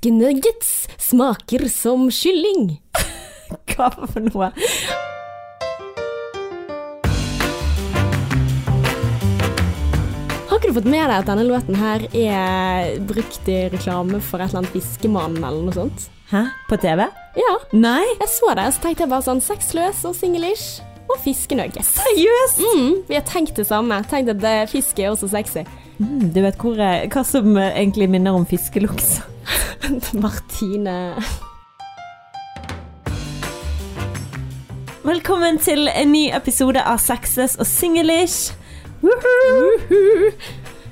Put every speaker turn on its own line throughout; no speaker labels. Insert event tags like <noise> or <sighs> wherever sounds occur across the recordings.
Fiskenuggets smaker som kylling. <laughs>
Hva for noe?
Har ikke du fått med deg at denne låten her er brukt i reklame for et eller annet Fiskemann eller noe sånt?
Hæ? På TV?
Ja,
Nei?
jeg så det, så tenkte jeg bare sånn sexløs og singlish og fiskenuggets.
Seriøst?
Mm, vi har tenkt det samme. Tenkt at eh, fisk er også sexy.
Mm, du vet hvor, eh, hva som eh, egentlig minner om fiskeluks? <laughs>
Martine
Velkommen til en ny episode av Sexes og Singlish.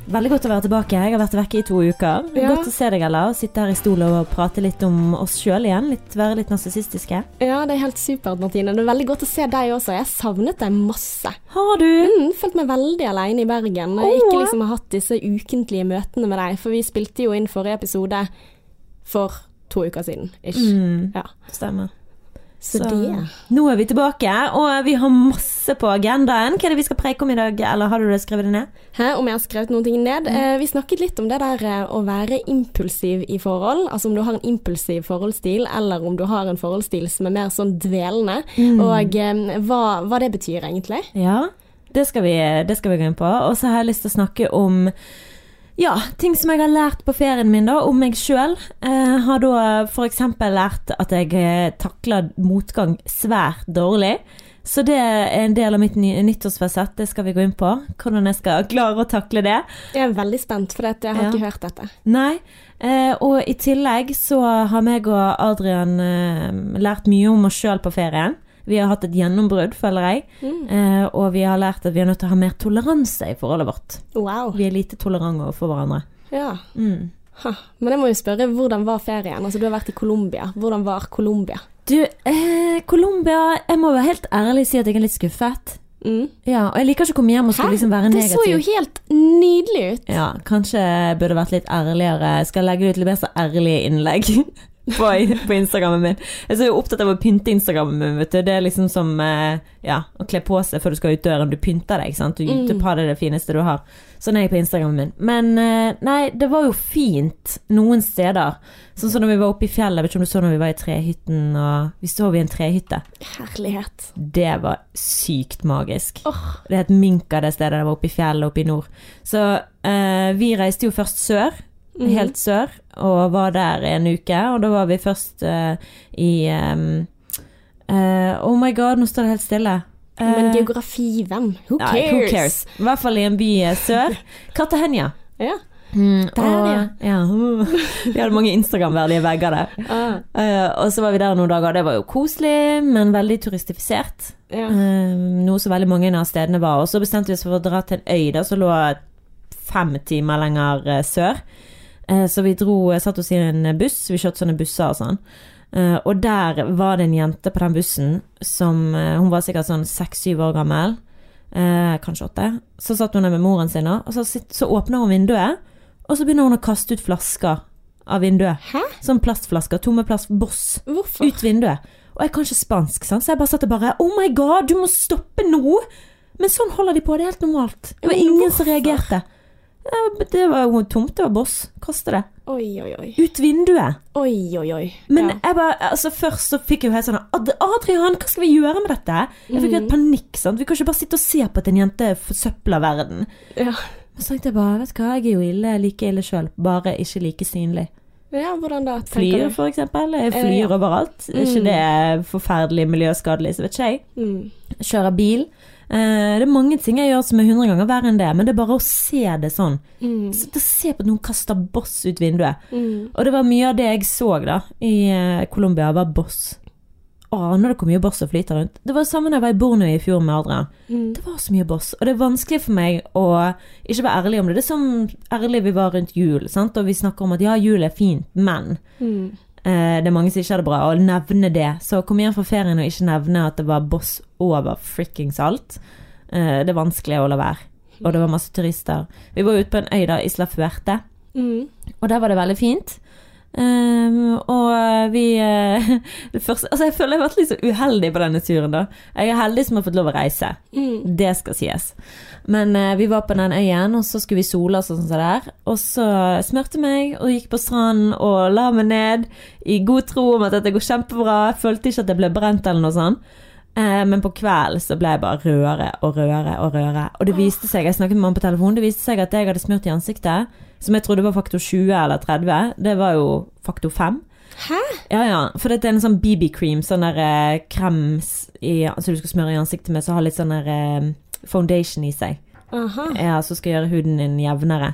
Veldig godt å være tilbake. Jeg har vært vekke i to uker.
Ja.
Godt å se deg, Ella. Sitte her i stol og prate litt om oss sjøl igjen. Litt, være litt narsissistiske.
Ja, det er helt supert, Martine. Det er veldig godt å se deg også. Jeg savnet deg masse.
Har du?
Mm, følt meg veldig alene i Bergen.
Åh.
ikke liksom har hatt disse ukentlige møtene med deg. For vi spilte jo inn forrige episode for to uker siden. Ish.
Mm,
Ja.
stemmer.
Så, det
Nå er vi tilbake, og vi har masse på agendaen. Hva er det vi skal preike om i dag, eller har du det skrevet det ned?
Hæ, om jeg har skrevet noen ting ned? Eh, vi snakket litt om det der eh, å være impulsiv i forhold. Altså om du har en impulsiv forholdsstil, eller om du har en forholdsstil som er mer sånn dvelende. Og eh, hva, hva det betyr egentlig.
Ja, det skal, vi, det skal vi gå inn på. Og så har jeg lyst til å snakke om ja, ting som jeg har lært på ferien min, da, om meg sjøl. Eh, har da f.eks. lært at jeg eh, takler motgang svært dårlig. Så det er en del av mitt ny nyttårsfasett, det skal vi gå inn på. Hvordan jeg skal klare å takle det.
Jeg er veldig spent, for jeg har
Ja.
ikke hørt dette.
Nei. Eh, og i tillegg så har meg og Adrian eh, lært mye om oss sjøl på ferien. Vi har hatt et gjennombrudd, føler jeg. Eh, og vi har lært at vi er nødt til å ha mer toleranse i forholdet vårt.
Wow.
Vi er lite tolerante overfor hverandre.
Ja.
Mm.
Ha. Men jeg må jo spørre, hvordan var ferien? Altså, du har vært i Colombia. Hvordan var Colombia?
Du, eh, Colombia Jeg må være helt ærlig si at jeg er litt skuffet.
Mm.
Ja, og jeg liker ikke å komme hjem og skulle liksom være
Det så jo helt nydelig ut.
Ja, kanskje jeg burde vært litt ærligere. Jeg skal legge ut litt mer så ærlige innlegg <laughs> på, på Instagrammen min. Jeg er så opptatt av å pynte Instagrammen min, vet du. Det er liksom som eh, ja, å kle på seg før du skal ut døren. Du pynter deg, ikke sant. Du, du
Mm.
har det det fineste du har. Sånn er jeg på Instagrammen min. Men eh, nei, det var jo fint noen steder. Sånn som når vi var oppe i fjellet, vet ikke om du så når vi var i trehytten, og vi sov i en trehytte.
Herlighet.
Det var sykt magisk.
Oh.
Det het Minka, det stedet. Det var oppe i fjellet oppe i nord. Så eh, vi reiste jo først sør,
Mhm.
helt sør, og var der en uke. Og da var vi først uh, i um, uh, Oh my god, nå står det helt stille.
Men
geografi,
hvem? who
ja,
cares?
who cares? I hvert fall i en by eh, sør. <laughs> Cartagena.
Ja.
Mm,
Der,
og,
ja.
ja. <laughs> Vi hadde mange Instagram-verdige vegger der.
Ah,
Uh, og så var vi der noen dager. Det var jo koselig, men veldig turistifisert.
ja.
Uh, noe som veldig mange av stedene var. Og så bestemte vi oss for å dra til en øy da, som lå fem timer lenger eh, sør. Eh, så vi dro, satt oss i en buss, vi kjørte sånne busser og sånn. Eh, og der var det en jente på den bussen som eh, Hun var sikkert sånn seks-syv år gammel. Kanskje åtte. Så satt hun der med moren sin, og så, så åpner hun vinduet, og så begynner hun å kaste ut flasker av vinduet.
Hæ?
Sånn plastflasker. Tomme plast. Boss
Hvorfor?
ut vinduet. Og jeg kan ikke spansk, sant? så jeg bare satt og bare Oh my god, du må stoppe nå! Men sånn holder de på, det er helt normalt. Det var
ingen
ingen som reagerte. Det var jo tomt, det var boss. Kaste det.
Oi, oi, oi.
Ut vinduet.
Oi, oi, oi.
Men
ja.
jeg bare, altså først så fikk jeg jo helt sånn Adrian, hva skal vi gjøre med dette? Jeg fikk jo
Mm.
helt panikk. sant? Vi kan ikke bare sitte og se på at en jente forsøpler verden.
ja.
Men så tenkte jeg bare, vet du hva, jeg er jo ille, like ille sjøl, bare ikke like synlig.
ja, hvordan da?
Flyr,
du?
for eksempel. Jeg flyr
ja.
overalt. Mm. ikke
det
det forferdelig miljøskadelig, så vet ikke jeg.
Mm.
Kjører bil. Eh, det er mange ting jeg gjør som er hundre ganger verre enn det, men det er bare å se det sånn.
Mm.
Og se på at noen kaster boss ut vinduet.
Mm.
Og det var mye av det jeg så da i eh, Colombia, var boss. Aner du hvor mye boss som flyter rundt? Det var det samme da jeg var i Borneo i fjor med Adrian.
Mm.
Det var så mye boss, og det er vanskelig for meg å ikke være ærlig om det. Det er som ærlig vi var rundt jul, sant? og vi snakker om at ja, jul er fint, men
Mm.
Eh, det er mange som ikke har det bra, og nevne det. Så kom igjen fra ferien og ikke nevne at det var boss over frikkings alt. Eh, det er vanskelig å la være. Og det var masse turister. Vi var ute på en øy da, Isla Fuerte,
Mm.
og der var det veldig fint. Ehm, og vi eh, <laughs> det første, Altså, jeg føler jeg har vært litt så uheldig på denne turen, da. Jeg er heldig som har fått lov å reise.
Mm.
Det skal sies. Men uh, vi var på den øyen, og så skulle vi sole oss og sånn som der. Og så smurte meg og gikk på stranden og la meg ned i god tro om at dette går kjempebra. Jeg følte ikke at jeg ble brent eller noe sånt. Eh, men på kvelden så ble jeg bare rødere og rødere og rødere. Og det viste seg, jeg snakket med mamma på telefon, det viste seg at jeg hadde smurt i ansiktet, som jeg trodde var faktor 20 eller 30, det var jo faktor 5.
Hæ?
Ja, ja. For dette er en sånn BB-cream, sånn der eh, krem i, som du skal smøre i ansiktet med, som har litt sånn der eh, foundation i seg.
Aha.
Ja, som skal gjøre huden din jevnere.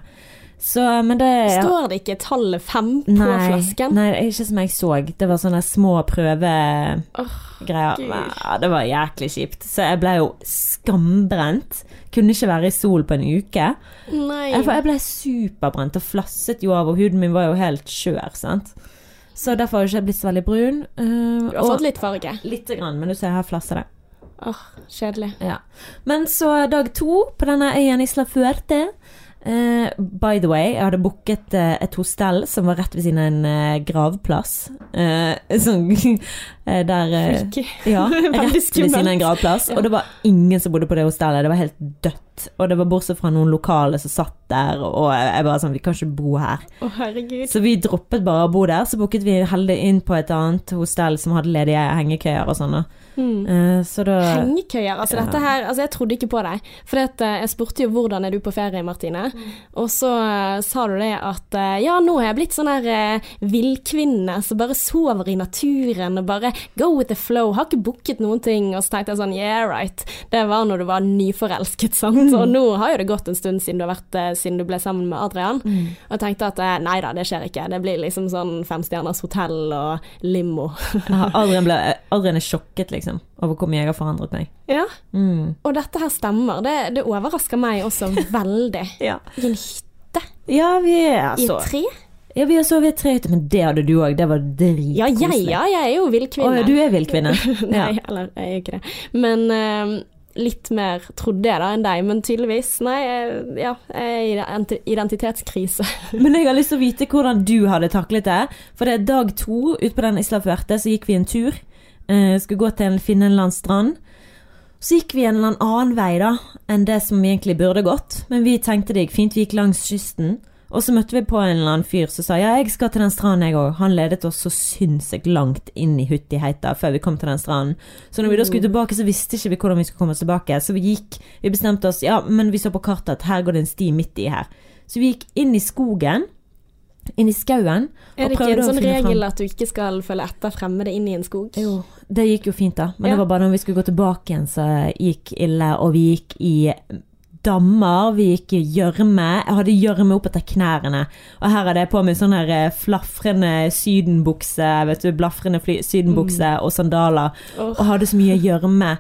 Så, men det
Står det ikke tallet fem på
Nei,
flasken?
nei, ikke som jeg så. Det var sånne små prøvegreier. Oh, det var jæklig kjipt. Så jeg ble jo skambrent. Kunne ikke være i sol på en uke.
Nei.
Jeg, jeg ble superbrent og flasset jo av, og huden min var jo helt skjør. sant? Så derfor har jeg ikke blitt så veldig brun. uh,
Du har fått litt farge.
Lite grann, men du ser her flasser det.
Åh, kjedelig.
Ja. Men så dag to på denne øyen Isla Fuerte. Eh, by the way, jeg hadde booket uh, et hostell som var rett ved siden av en uh, gravplass. <laughs> Sånn der Ja, <laughs> rett ved siden av en gravplass. Og det var ingen som bodde på det hostellet. Det var helt dødt. Og det var bortsett fra noen lokale som satt der, og jeg bare sånn Vi kan ikke bo her.
Herregud.
Så vi droppet bare å bo der. Så booket vi heldig inn på et annet hostell som hadde ledige hengekøyer og sånn. Mm. Så da
Hengekøyer. Altså, dette her, altså, jeg trodde ikke på deg. For eh, jeg spurte jo hvordan er du på ferie, Martine. Og så eh, sa du det at ja, nå har jeg blitt sånn her villkvinne som bare sover i naturen og bare go with the flow. Har ikke booket noen ting. Og så tenkte jeg sånn yeah right. Det var når du var nyforelsket, sant. <laughs> Og nå har jo det gått en stund siden du, har vært, eh, siden du ble sammen med Adrian. Og tenkte at eh, nei da, det skjer ikke. Det blir liksom sånn femstjerners hotell og limo. <laughs>
Adrian, ble, Adrian er sjokket, liksom, over hvor mye jeg har forandret meg.
ja.
Mm.
Og dette her stemmer. Det, det overrasker meg også veldig. <laughs>
Ja.
I en hytte?
ja, vi er
I
altså
tre?
Ja, vi har sovet i tre hytter, men det hadde du òg. Det var dritkoselig.
Ja, ja, jeg er jo
Å,
villkvinne.
ja, du er villkvinne.
Nei, eller jeg er ikke det. Men eh, litt mer trodde jeg da enn deg, men tydeligvis. Nei, ja, jeg er i identitetskrise. <laughs>
Men jeg har lyst til å vite hvordan du hadde taklet det. For det er dag to ute på den Isla Fuerte, så gikk vi en tur. Eh, skulle gå til en Finnenland-strand. Så gikk vi en eller annen vei da, enn det som egentlig burde gått. Men vi tenkte det gikk fint, vi gikk langs kysten. Og så møtte vi på en eller annen fyr som sa ja, jeg skal til den stranden jeg òg. Han ledet oss så sinnssykt langt inn i Huttiheita før vi kom til den stranden. Så når vi da skulle tilbake, så visste ikke vi hvordan vi skulle komme oss tilbake. Så vi gikk, vi bestemte oss, ja, men vi så på kartet at her går det en sti midt i her. Så vi gikk inn i skogen, inn i skauen.
Er det ikke en sånn regel
frem.
at du ikke skal følge etter fremmede inn i en skog?
Jo, det gikk jo fint da. Men
Ja.
det var bare når vi skulle gå tilbake igjen så gikk ille, og vi gikk i dammer, vi gikk i gjørme. Jeg hadde gjørme opp etter knærne. Og her hadde jeg på meg sånn her eh, flafrende sydenbukse, vet du, blafrende sydenbukse og sandaler. Og hadde så mye gjørme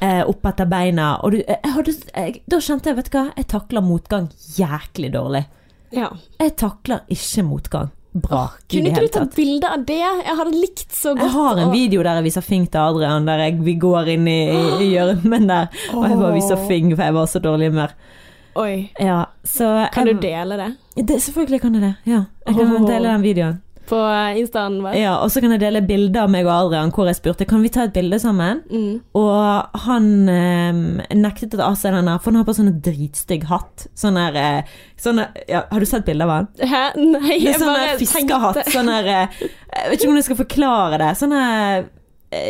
eh, opp etter beina. Og du, jeg hadde, jeg, da kjente jeg, vet du hva, jeg takler motgang jæklig dårlig.
Ja.
Jeg takler ikke motgang bra. i
Kunne ikke du tatt bilde av det? Jeg hadde likt så godt.
jeg har en video der jeg viser fing til Adrian, der jeg, vi går inn i, i, gjørmen der. Og jeg bare viser fing, for jeg var så dårlig humør.
Oi.
Ja, så
Kan du dele det
det? Selvfølgelig kan jeg det. Ja, jeg kan
oh.
dele den videoen.
På instaen vår?
Ja, Og så kan jeg dele bilder av meg og Adrian hvor jeg spurte kan vi ta et bilde sammen.
Mm.
Og han eh, nektet å ta av seg den der, for han har på sånn dritstygg hatt. Sånn der eh, sånn ja, Har du sett bilde av han?
Hæ? Nei, jeg bare
tenkte sånn
fiskehatt.
Sånn der eh, Jeg vet ikke om jeg skal forklare det. Sånn der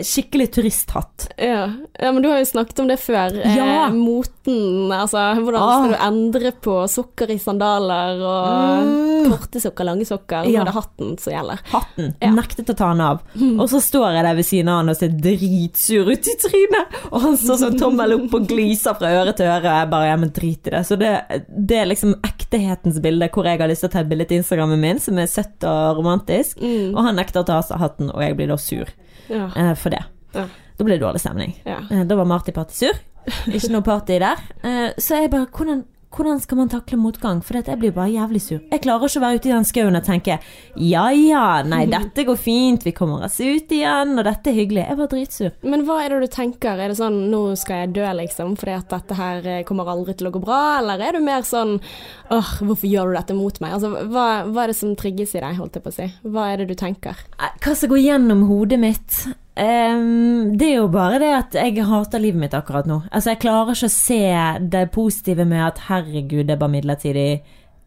skikkelig turisthatt.
ja. ja, men du har jo snakket om det før.
Ja.
Eh, moten, altså hvordan
Ah.
skal du endre på sokker i sandaler og
Mm.
korte sokker, lange sokker?
Ja.
Nå er det hatten som gjelder.
Hatten.
Ja. Mm.
Nektet å ta den av. Og så står jeg der ved siden av han og ser dritsur ut i trynet. Og han står sånn tommel opp og gliser fra øre til øre. Og jeg bare ja, men drit i det. Så det, det er liksom ektehetens bilde hvor jeg har lyst til å ta et bilde til Instagrammen min som er søtt og romantisk.
Mm.
Og han nekter å ta av seg hatten, og jeg blir da sur
Ja.
eh, for det.
Ja.
Da ble det dårlig stemning.
Ja.
Eh, Da var Marty Party sur. Ikke noe party der. Eh, Så jeg bare hvordan, hvordan skal man takle motgang? For jeg blir bare jævlig sur. Jeg klarer ikke å være ute i den skauen og tenke ja ja, nei <laughs> dette går fint, vi kommer oss ut igjen, og dette er hyggelig. Jeg var dritsur.
Men hva er det du tenker? Er det sånn nå skal jeg dø, liksom, fordi at dette her eh, kommer aldri til å gå bra? Eller er du mer sånn åh, hvorfor gjør du dette mot meg? Altså, hva, hva er det som trigges i deg, holdt jeg på å si? Hva er det du tenker?
Eh, hva som går gjennom hodet mitt? Um, det er jo bare det at jeg hater livet mitt akkurat nå. Altså, jeg klarer ikke å se det positive med at herregud, det er bare midlertidig.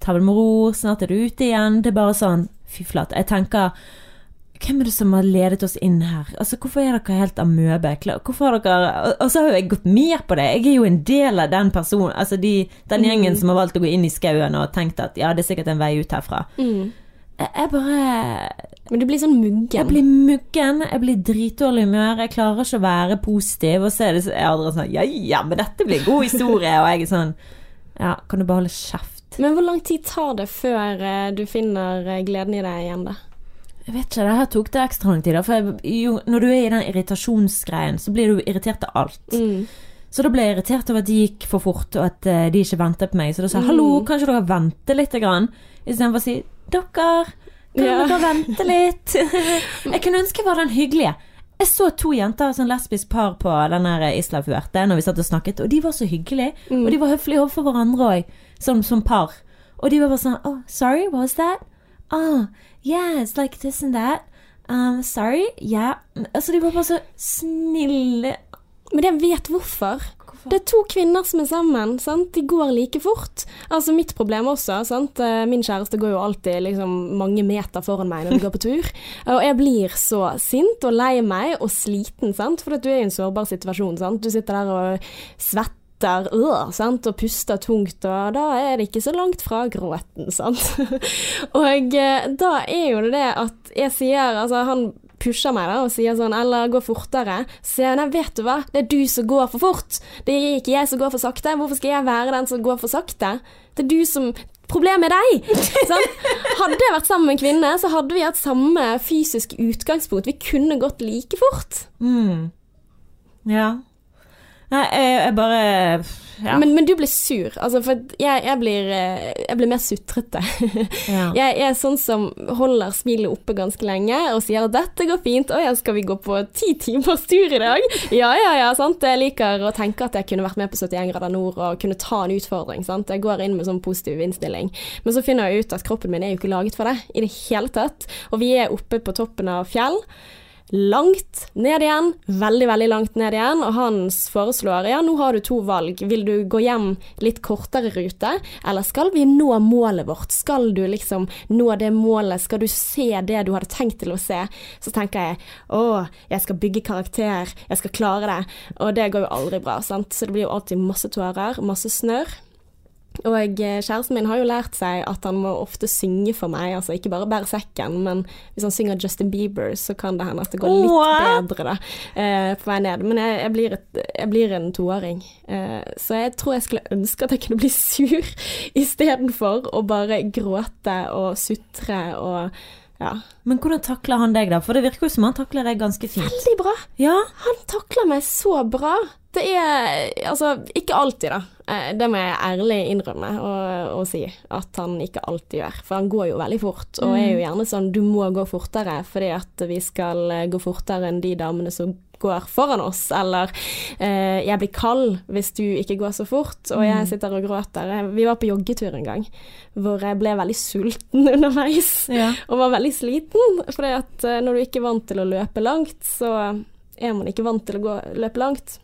Ta det med ro, snart er du ute igjen. Det er bare sånn, fy flate. Jeg tenker hvem er det som har ledet oss inn her? Altså, Hvorfor er dere helt amøbe? Hvorfor har dere Og så har jo jeg gått med på det. Jeg er jo en del av den personen, altså de, den gjengen mm. som har valgt å gå inn i skauen og tenkt at ja, det er sikkert en vei ut herfra. Mm. Jeg, bare
men du blir sånn muggen?
Jeg blir muggen, jeg blir dritdårlig humør, jeg klarer ikke å være positiv. Og så er det så, jeg andre sånn Ja ja, men dette blir en god historie. og jeg er sånn Ja, kan du bare holde kjeft?
Men hvor lang tid tar det før eh, du finner eh, gleden i deg igjen, da?
Jeg vet ikke, det her tok det ekstra lang tid. For jo, når du er i den irritasjonsgreien, så blir du irritert av alt. Mm. Så da ble jeg irritert over at de gikk for fort, og at uh, de ikke ventet på meg. Så da sa jeg mm. 'hallo, kanskje dere venter litt', istedenfor å si 'dere'. Kan ja. dere vente litt? <laughs> jeg kunne ønske jeg var den hyggelige. Jeg så to jenter, sånn lesbisk par, på den Isla Fuerte når vi satt og snakket, og de var så hyggelige. Mm. Og de var høflige overfor hverandre òg, som, som, par. Og de var bare sånn Oh, sorry, what was that? Oh, yeah, it's like this and that. Um, sorry, yeah. Altså, de var bare så snille.
Men jeg vet hvorfor. Det er to kvinner som er sammen. Sant? De går like fort. Altså Mitt problem også. Sant? Eh, min kjæreste går jo alltid liksom, mange meter foran meg når vi går på tur. <laughs> Og jeg blir så sint og lei meg og sliten, sant? for du er i en sårbar situasjon. Sant? Du sitter der og svetter øh, og puster tungt, og da er det ikke så langt fra gråten, sant. <laughs> og eh, da er jo det det at jeg sier Altså, han pusher meg da og sier sånn 'eller gå fortere', så sier jeg nei, vet du hva, det er du som går for fort. Det er ikke jeg som går for sakte. Hvorfor skal jeg være den som går for sakte? Det er du som Problemet er deg! <laughs> sånn? Hadde jeg vært sammen med en kvinne, så hadde vi hatt samme fysisk utgangspunkt. Vi kunne gått like fort.
Mm. Ja. Nei, jeg, jeg bare ja.
men, men, du blir sur. Altså, for jeg, jeg, blir, eh, jeg blir, mer sutrete. <laughs> ja. Jeg, jeg, er sånn som holder smilet oppe ganske lenge og sier at 'dette går fint', 'å ja, skal vi gå på ti timers tur i dag?' Ja, ja, ja, sant. Jeg liker å tenke at jeg kunne vært med på 71 grader nord og kunne ta en utfordring. Sant? Jeg går inn med sånn positiv innstilling. Men så finner jeg ut at kroppen min er jo ikke laget for det i det hele tatt. Og vi er oppe på toppen av fjell langt ned igjen, veldig, veldig langt ned igjen, og han foreslår ja, nå har du to valg. Vil du gå hjem litt kortere rute, eller skal vi nå målet vårt? Skal du liksom nå det målet, skal du se det du hadde tenkt til å se? Så tenker jeg å, jeg skal bygge karakter, jeg skal klare det. Og det går jo aldri bra, sant. Så det blir jo alltid masse tårer, masse snørr. Og eh, kjæresten min har jo lært seg at han må ofte synge for meg, altså ikke bare bære sekken, men hvis han synger Justin Bieber, så kan det hende at det går litt What? bedre da, eh, på vei ned. Men jeg, jeg, blir, et, jeg blir, en toåring, eh, så jeg tror jeg skulle ønske at jeg kunne bli sur <laughs> istedenfor å bare gråte og sutre og ja.
Men hvordan takler han deg, da? For det virker jo som han takler deg ganske fint.
Veldig bra.
Ja?
Han takler meg så bra. Det er Altså, ikke alltid, da. Eh, det må jeg ærlig innrømme og, og, si at han ikke alltid gjør. For han går jo veldig fort, og er jo mm. gjerne sånn du må gå fortere fordi at vi skal eh, gå fortere enn de damene som går foran oss, eller eh, 'jeg blir kald hvis du ikke går så fort', og jeg mm. sitter og gråter. Vi var på joggetur en gang hvor jeg ble veldig sulten <laughs> underveis, ja. og var veldig sliten. For at når du ikke er vant til å løpe langt, så er man ikke vant til å gå, løpe langt.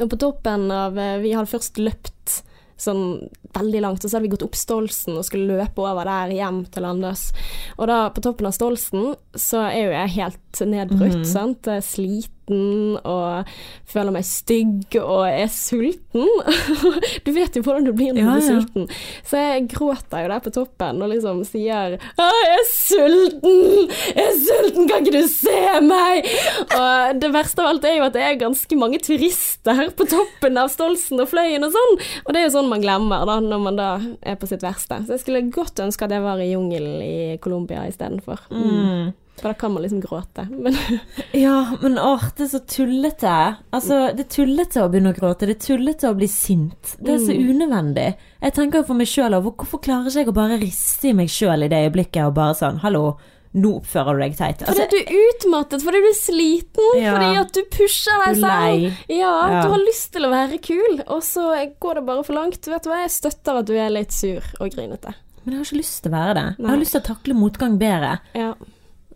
Og på toppen av eh, Vi hadde først løpt sånn veldig langt, og så hadde vi gått opp Stolsen og skulle løpe over der hjem til Landås. Og da, på toppen av Stolsen, så er jo jeg helt nedbrutt, mm. sant. Sliten sliten og føler meg stygg og er sulten. <laughs> du vet jo hvordan du blir når du blir sulten. Så jeg gråter jo der på toppen og liksom sier 'Jeg er sulten! Jeg er sulten, kan ikke du se meg?' Og det verste av alt er jo at det er ganske mange turister på toppen av Stolsen og Fløyen og sånn. Og det er jo sånn man glemmer da, når man da er på sitt verste. Så jeg skulle godt ønske at jeg var i jungelen i Colombia istedenfor. Mm. For da kan man liksom gråte. Men <laughs>
Ja, men åh, det er så tullete. Altså, det er tullete å begynne å gråte. Det er tullete å bli sint. Det er så
Mm.
unødvendig. Jeg tenker for meg sjøl òg, hvorfor klarer ikke jeg å bare riste i meg sjøl i det øyeblikket og bare sånn Hallo, nå oppfører du deg teit.
fordi du er utmattet, fordi du er sliten,
Altså- Ja.
fordi at du pusher deg selv. Ja,
Ja.
du har lyst til å være kul, og så går det bare for langt. Vet du hva, jeg støtter at du er litt sur og grinete.
Men jeg har ikke lyst til å være det. Jeg har lyst til å takle motgang bedre.
Ja.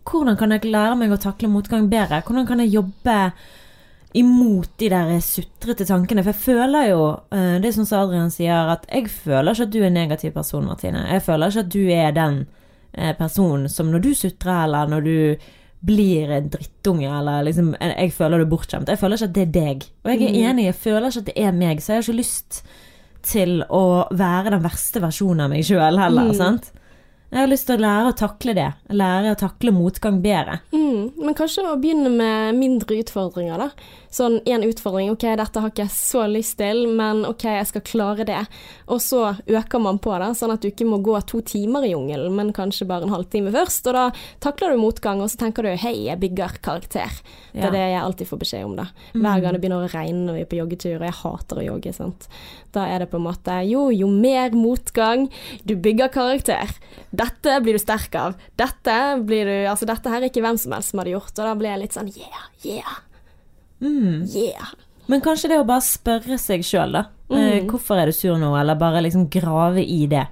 Hvordan kan jeg lære meg å takle motgang bedre? Hvordan kan jeg jobbe imot de der sutrete tankene? For jeg føler jo, eh, det er sånn som Adrian sier, at jeg føler ikke at du er en negativ person, Martine. Jeg føler ikke at du er den eh, personen som når du sutrer, eller når du blir en drittunge, eller liksom eh, Jeg føler du er bortskjemt. Jeg føler ikke at det er deg. Og jeg er
Mm.
enig, jeg føler ikke at det er meg, så jeg har ikke lyst til å være den verste versjonen av meg sjøl heller,
Mm.
sant? Jeg har lyst til å lære å takle det. Lære å takle motgang bedre.
Mm, men kanskje å begynne med mindre utfordringer, da. Sånn én utfordring, ok, dette har ikke jeg så lyst til, men ok, jeg skal klare det. Og så øker man på det, sånn at du ikke må gå to timer i jungelen, men kanskje bare en halvtime først. Og da takler du motgang, og så tenker du hei, jeg bygger karakter. Det
Ja.
er det jeg alltid får beskjed om, da. Hver gang det begynner å regne når vi er på joggetur, og jeg hater å jogge, sant. Da er det på en måte jo, jo mer motgang, du bygger karakter. Dette blir du sterk av. Dette blir du Altså, dette her er ikke hvem som helst som hadde gjort, og da blir jeg litt sånn yeah, yeah,
Mm.
yeah.
Men kanskje det å bare spørre seg sjøl, da. Eh,
Mm.
hvorfor er du sur nå? Eller bare liksom grave i det.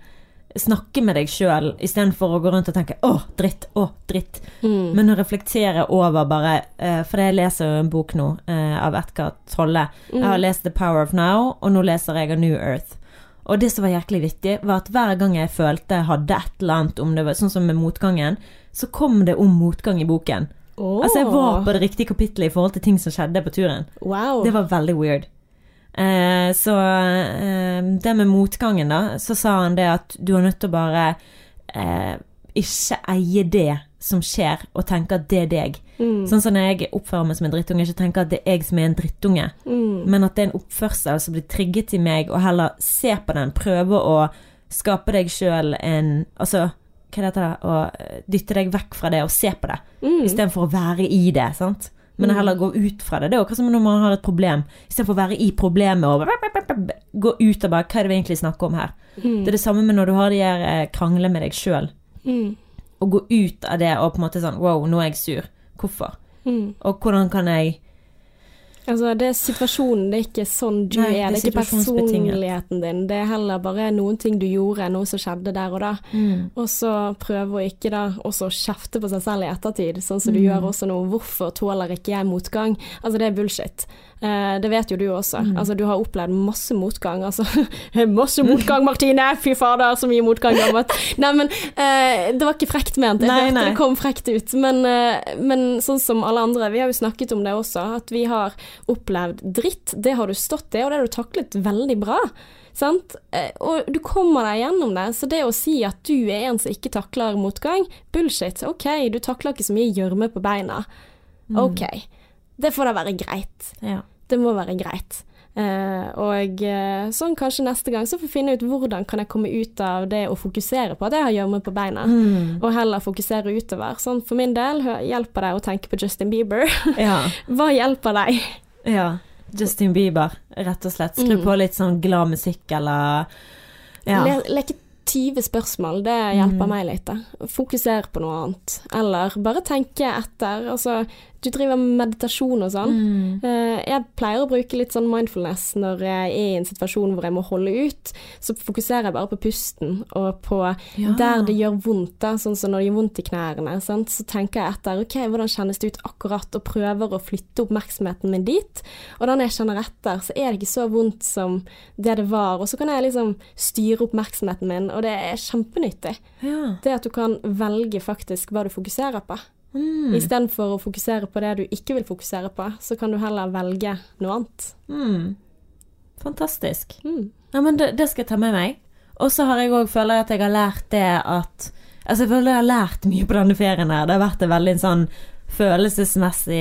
Snakke med deg sjøl istedenfor å gå rundt og tenke 'å, dritt', 'å, dritt'.
Mm.
Men å reflektere over bare eh, For jeg leser jo en bok nå eh, av Edgar Tolle. Jeg har lest 'The Power of Now', og nå leser jeg av New Earth. Og det som var jæklig viktig, var at hver gang jeg følte jeg hadde et eller annet om det var sånn som med motgangen, så kom det om motgang i boken.
Oh.
Altså jeg var på det riktige kapittelet i forhold til ting som skjedde på turen.
Wow.
Det var veldig weird. Eh, så eh, det med motgangen, da, så sa han det at du er nødt til å bare eh, ikke eie det som skjer, og tenke at det er deg.
Mm.
Sånn som når jeg oppfører meg som en drittunge, ikke tenke at det er jeg som er en drittunge,
Mm.
men at det er en oppførsel som blir trigget i meg, og heller se på den, prøve å skape deg sjøl en Altså, hva heter det, eh, dytte deg vekk fra det og se på det
Mm.
istedenfor å være i det. sant? Men
Mm.
heller gå ut fra det. Det er jo akkurat som når man har et problem. Istedenfor å være i problemet og gå ut og bare Hva er det vi egentlig snakker om her?
Mm.
Det er det samme med når du har de her eh, krangler med deg sjøl.
Mm.
Å gå ut av det og på en måte sånn Wow, nå er jeg sur. Hvorfor?
Mm.
Og hvordan kan jeg
Altså, det er situasjonen, det er ikke sånn du
Nei,
er.
det er
ikke personligheten din. Det er heller bare noen ting du gjorde, noe som skjedde der og da. Og så prøve å ikke da også kjefte på seg selv i ettertid, sånn som du
Mm.
gjør også nå. Hvorfor tåler ikke jeg motgang? Altså, det er bullshit. Eh, det vet jo du også.
Mm.
Altså, du har opplevd masse motgang. Altså, <laughs> masse motgang, Martine! Fy fader, så mye motgang du har møtt. <laughs> Nei, men eh, det var ikke frekt ment. Jeg
Nei,
hørte
nei.
det kom frekt ut. Men, eh, men sånn som alle andre, vi har jo snakket om det også, at vi har opplevd dritt. Det har du stått i, og det har du taklet veldig bra. Sant? Og du kommer deg gjennom det. Så det å si at du er en som ikke takler motgang, bullshit. OK, du takler ikke så mye gjørme på beina. OK. Det får da være greit.
Ja.
Det må være greit. Uh, og uh, sånn kanskje neste gang så får jeg finne ut hvordan kan jeg komme ut av det å fokusere på at jeg har gjørme på beina,
Mm.
og heller fokusere utover. Sånn for min del hjelper det å tenke på Justin Bieber. <laughs>
ja.
Hva hjelper deg?
ja. Justin Bieber, rett og slett. Skru
Mm.
på litt sånn glad musikk eller Ja.
Le leke 20 spørsmål, det hjelper
Mm.
meg litt. Fokuser på noe annet. Eller bare tenke etter. Altså, du driver med meditasjon og sånn.
Mm.
Eh, Jeg pleier å bruke litt sånn mindfulness når jeg er i en situasjon hvor jeg må holde ut. Så fokuserer jeg bare på pusten og på
Ja.
der det gjør vondt, da, sånn som når det gjør vondt i knærne. Sant? Så tenker jeg etter ok, hvordan kjennes det ut akkurat, og prøver å flytte oppmerksomheten min dit. Og da når jeg kjenner etter, så er det ikke så vondt som det det var. Og så kan jeg liksom styre oppmerksomheten min, og det er kjempenyttig.
ja.
Det at du kan velge faktisk hva du fokuserer på.
Mm.
Istedenfor å fokusere på det du ikke vil fokusere på, så kan du heller velge noe annet.
Mm. Fantastisk.
Mm.
Ja, men det, det skal jeg ta med meg. Og så har jeg òg føler jeg at jeg har lært det at Altså, jeg føler jeg har lært mye på denne ferien her. Det har vært en veldig sånn følelsesmessig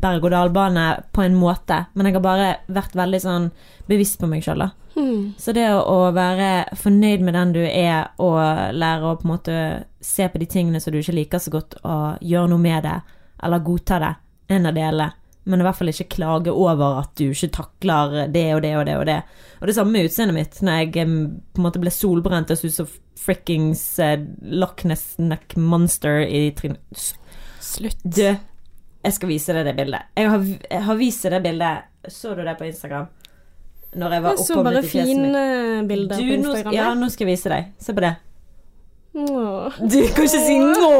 berg-og-dal-bane på en måte. Men jeg har bare vært veldig sånn bevisst på meg sjøl, da.
Mm.
Så det å, være fornøyd med den du er, og lære å på en måte se på de tingene som du ikke liker så godt, og gjøre noe med det, eller godta det, en av delene. Men i hvert fall ikke klage over at du ikke takler det og det og det og det. Og det samme med utseendet mitt, når jeg på en måte ble solbrent og så ut som frikkings uh, Loch Ness Neck Monster i trynet.
Slutt.
Du, jeg skal vise deg det bildet. Jeg har, jeg har vist deg det bildet. Så du det på Instagram? Når jeg var
Jeg så
fjeset mitt. fjeset mitt.
fine bilder
Du,
på Instagram.
ja, nå skal jeg vise deg. Se på det.
Åh.
Du kan ikke si nå!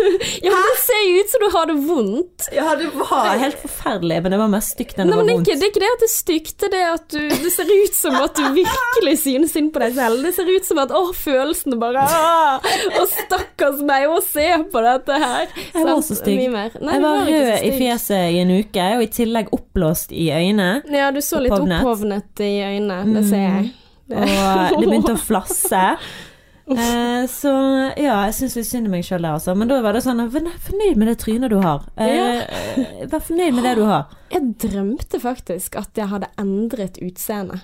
<laughs>
Ja, men det ser jo ut som du har det vondt.
Ja, det <laughs> var helt forferdelig, men det var mer stygt enn
Nei,
det
men
var
det er,
vondt.
ikke, det er ikke det at det er stygt, det er det at du Det ser ut som at du virkelig synes synd på deg selv. Det ser ut som at å, følelsene bare «Åh, Å, stakkars meg, å se på dette her.
Jeg var så stygg.
Mye mer. Nei,
Jeg
du
var
ikke så
rød i
stygg.
fjeset i en uke, og i tillegg oppblåst i øynene.
Ja, du så litt
Opphovnet.
opphovnet i øynene. Det ser jeg.
Og det begynte å <laughs> flasse. Eh, så ja, jeg syns litt synd i meg sjøl der, altså. Men da var det sånn Vær fornøyd med det trynet du har. Eh, eh, Vær fornøyd med det du har.
Jeg drømte faktisk at jeg hadde endret utseende.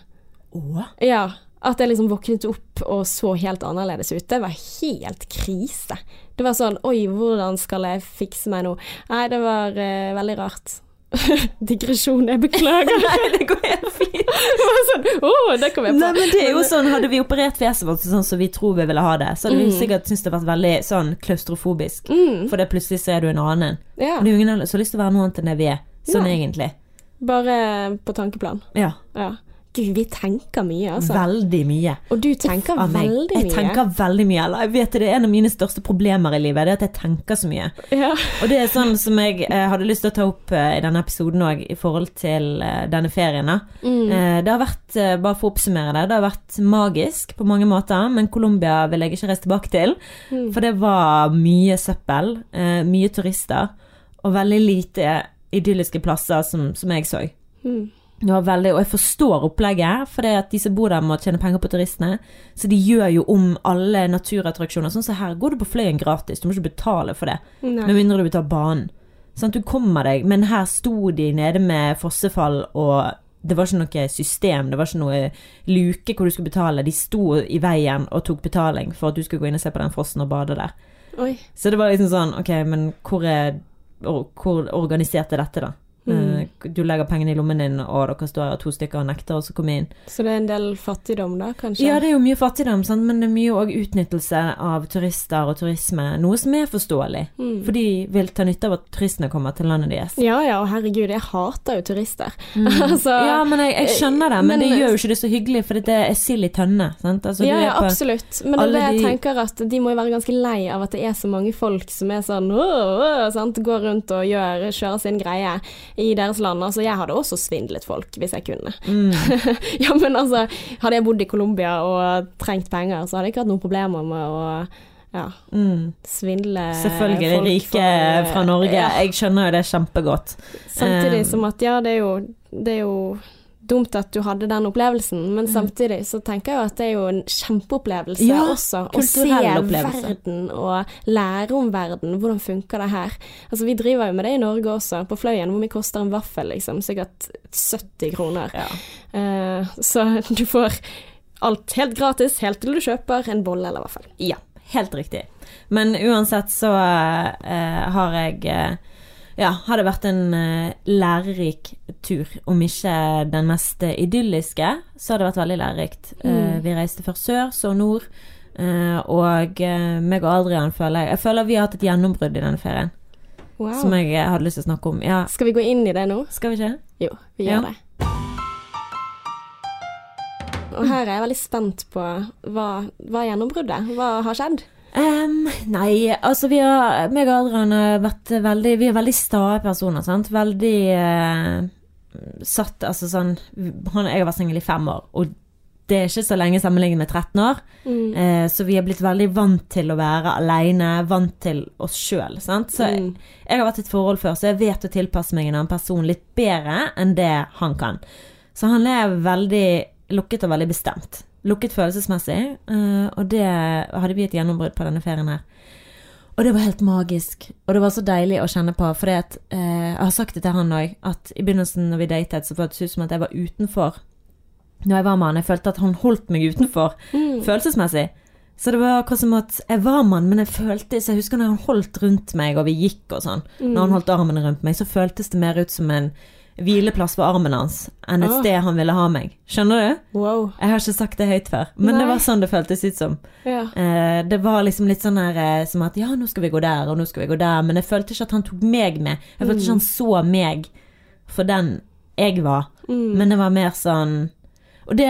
Åh.
Ja. At jeg liksom våknet opp og så helt annerledes ut. Det var helt krise. Det var sånn Oi, hvordan skal jeg fikse meg nå? Nei, det var uh, veldig rart. <laughs> Digresjon, jeg beklager. <laughs>
Nei, det går helt fint. <laughs>
sånn, oh, det kom jeg på.
Nei, men det er jo sånn, Hadde vi operert fjeset vårt sånn som vi tror vi ville ha det, så hadde vi
Mm.
sikkert syntes det vært veldig sånn klaustrofobisk.
Mm,
For det plutselig så er du en annen.
ja.
Det er jo ingen som har lyst til å være noe annet enn det vi er. Sånn
ja.
egentlig.
Bare på tankeplan.
Ja.
Ja. Gud, vi tenker mye, altså.
Veldig mye.
Og du tenker
Uff,
veldig mye.
Jeg tenker veldig mye. Eller jeg vet det, det er en av mine største problemer i livet, det er at jeg tenker så mye.
Ja.
Og det er sånn som jeg eh, hadde lyst til å ta opp eh, i denne episoden òg, i forhold til eh, denne ferien.
Mm.
Eh, det har vært, eh, bare for å oppsummere det, det har vært magisk på mange måter, men Colombia vil jeg ikke reise tilbake til.
Mm.
For det var mye søppel, eh, mye turister, og veldig lite idylliske plasser som, som jeg så.
Mm.
Veldig, og jeg forstår opplegget, for det at de som bor der må tjene penger på turistene. Så de gjør jo om alle naturattraksjoner. Sånn som her går du på Fløyen gratis, du må ikke betale for det.
Nei.
Med mindre du ta banen. Sånn du kommer deg, men her sto de nede med fossefall, og det var ikke noe system, det var ikke noe luke hvor du skulle betale. De sto i veien og tok betaling for at du skulle gå inn og se på den fossen og bade der.
Oi.
Så det var liksom sånn, ok, men hvor er Hvor organisert er dette, da?
Mm.
Eh, Du legger pengene i lommen din, og dere står her to stykker og nekter og å komme inn.
Så det er en del fattigdom, da, kanskje?
Ja, det er jo mye fattigdom, sant? men det er mye òg utnyttelse av turister og turisme. Noe som er forståelig.
Mm.
For de vil ta nytte av at turistene kommer til landet deres.
Ja ja, og herregud, jeg hater jo turister. <laughs> altså,
Ja, men jeg, jeg skjønner det, men,
men-
det gjør jo ikke det så hyggelig, for det er sild i tønne. Sant? Altså,
ja, ja, absolutt. Men det er det jeg
de-
tenker at de må jo være ganske lei av at det er så mange folk som er sånn åh, sant? Går rundt og gjør, kjører sin greie i deres land. Altså, jeg hadde også svindlet folk hvis jeg kunne.
Mm. <laughs>
ja, men altså, hadde jeg bodd i Colombia og trengt penger, så hadde jeg ikke hatt noen problemer med å ja,
Mm.
svindle
Selvfølgelig
folk
rike
for-
fra Norge.
Ja.
Jeg skjønner jo det kjempegodt.
Samtidig
Eh,
som at ja, det er jo, det er jo dumt at du hadde den opplevelsen, men samtidig så tenker jeg jo at det er jo en kjempeopplevelse
Mm. Ja,
også. Å se verden og lære om verden. Hvordan funker det her? Altså Vi driver jo med det i Norge også. På Fløyen, hvor mye koster en vaffel? liksom? Sikkert 70 kroner.
Ja.
Uh, så du får alt helt gratis helt til du kjøper en bolle eller vaffel.
Ja, helt riktig. Men uansett så uh, har jeg eh, Ja, har det vært en eh, lærerik tur. Om ikke den mest idylliske, så har det vært veldig lærerikt. Eh,
Mm.
vi reiste først sør, så nord. eh, og eh, meg og Adrian føler jeg føler vi har hatt et gjennombrudd i denne ferien.
Wow.
Som jeg eh, hadde lyst til å snakke om. Ja,
Skal vi gå inn i det nå?
skal vi ikke?
Jo, vi
Ja.
gjør det. Og her er jeg veldig spent på hva, hva gjennombruddet? Hva har skjedd?
Ehm, nei, altså vi har meg og Adrian har vært veldig Vi er veldig stae personer, sant. Veldig uh, satt Altså sånn han, Jeg har vært singel i fem år, og det er ikke så lenge sammenlignet med 13 år.
Mm.
Uh, så vi har blitt veldig vant til å være aleine, vant til oss sjøl. Så jeg,
Mm.
jeg har vært i et forhold før, så jeg vet å tilpasse meg en annen person litt bedre enn det han kan. Så han er veldig lukket og veldig bestemt. Lukket følelsesmessig, eh, og det hadde vi et gjennombrudd på denne ferien her. Og det var helt magisk, og det var så deilig å kjenne på. For eh, jeg har sagt det til han òg, at i begynnelsen når vi datet, så føltes det ut som at jeg var utenfor når jeg var med han. Jeg følte at han holdt meg utenfor
Mm.
følelsesmessig. Så det var akkurat som at jeg var med han, men jeg følte Så jeg husker når han holdt rundt meg, og vi gikk og sånn.
Mm.
Når han holdt armen rundt meg, så føltes det mer ut som en hvileplass for armen hans enn et
oh.
sted han ville ha meg. Skjønner du?
Wow.
Jeg har ikke sagt det høyt før, men det var sånn det føltes ut som.
Ja.
Eh, det var liksom litt sånn her eh, som at ja, nå skal vi gå der, og nå skal vi gå der, men jeg følte ikke at han tok meg med. Jeg følte ikke han så meg for den jeg var,
Mm.
men det var mer sånn Og det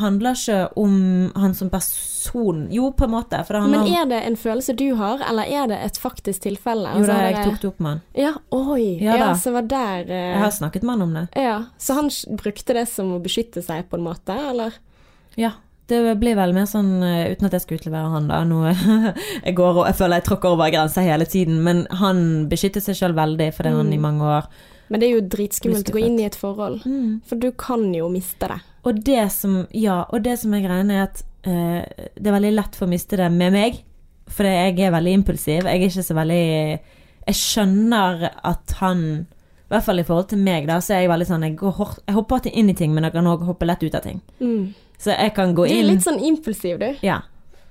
handler ikke om han som person Jo, på en måte,
Men er det en følelse du har, eller er det et faktisk tilfelle?
Jo
Altså,
da,
er
jeg tok det opp med han.
Ja, oi.
Ja
Ja, så var der uh...
Jeg har snakket med han om det.
Ja, Så han brukte det som å beskytte seg på en måte, eller?
Ja. Det blir vel mer sånn, eh, uten at jeg skal utlevere han da, nå <laughs> jeg går og jeg føler jeg tråkker over grensa hele tiden, men han beskytter seg sjøl veldig fordi han
Mm.
i mange år
Men det er jo dritskummelt å gå inn i et forhold, for du kan jo miste det.
Og det som, ja, og det som er greia, er at eh, det er veldig lett for å miste det med meg. For jeg er veldig impulsiv. Jeg er ikke så veldig Jeg skjønner at han I hvert fall i forhold til meg, da, så er jeg veldig sånn Jeg, går, jeg hopper alltid inn i ting, men jeg kan òg hoppe lett ut av ting.
Mm.
Så jeg kan gå
Du er litt sånn impulsiv, du.
Ja.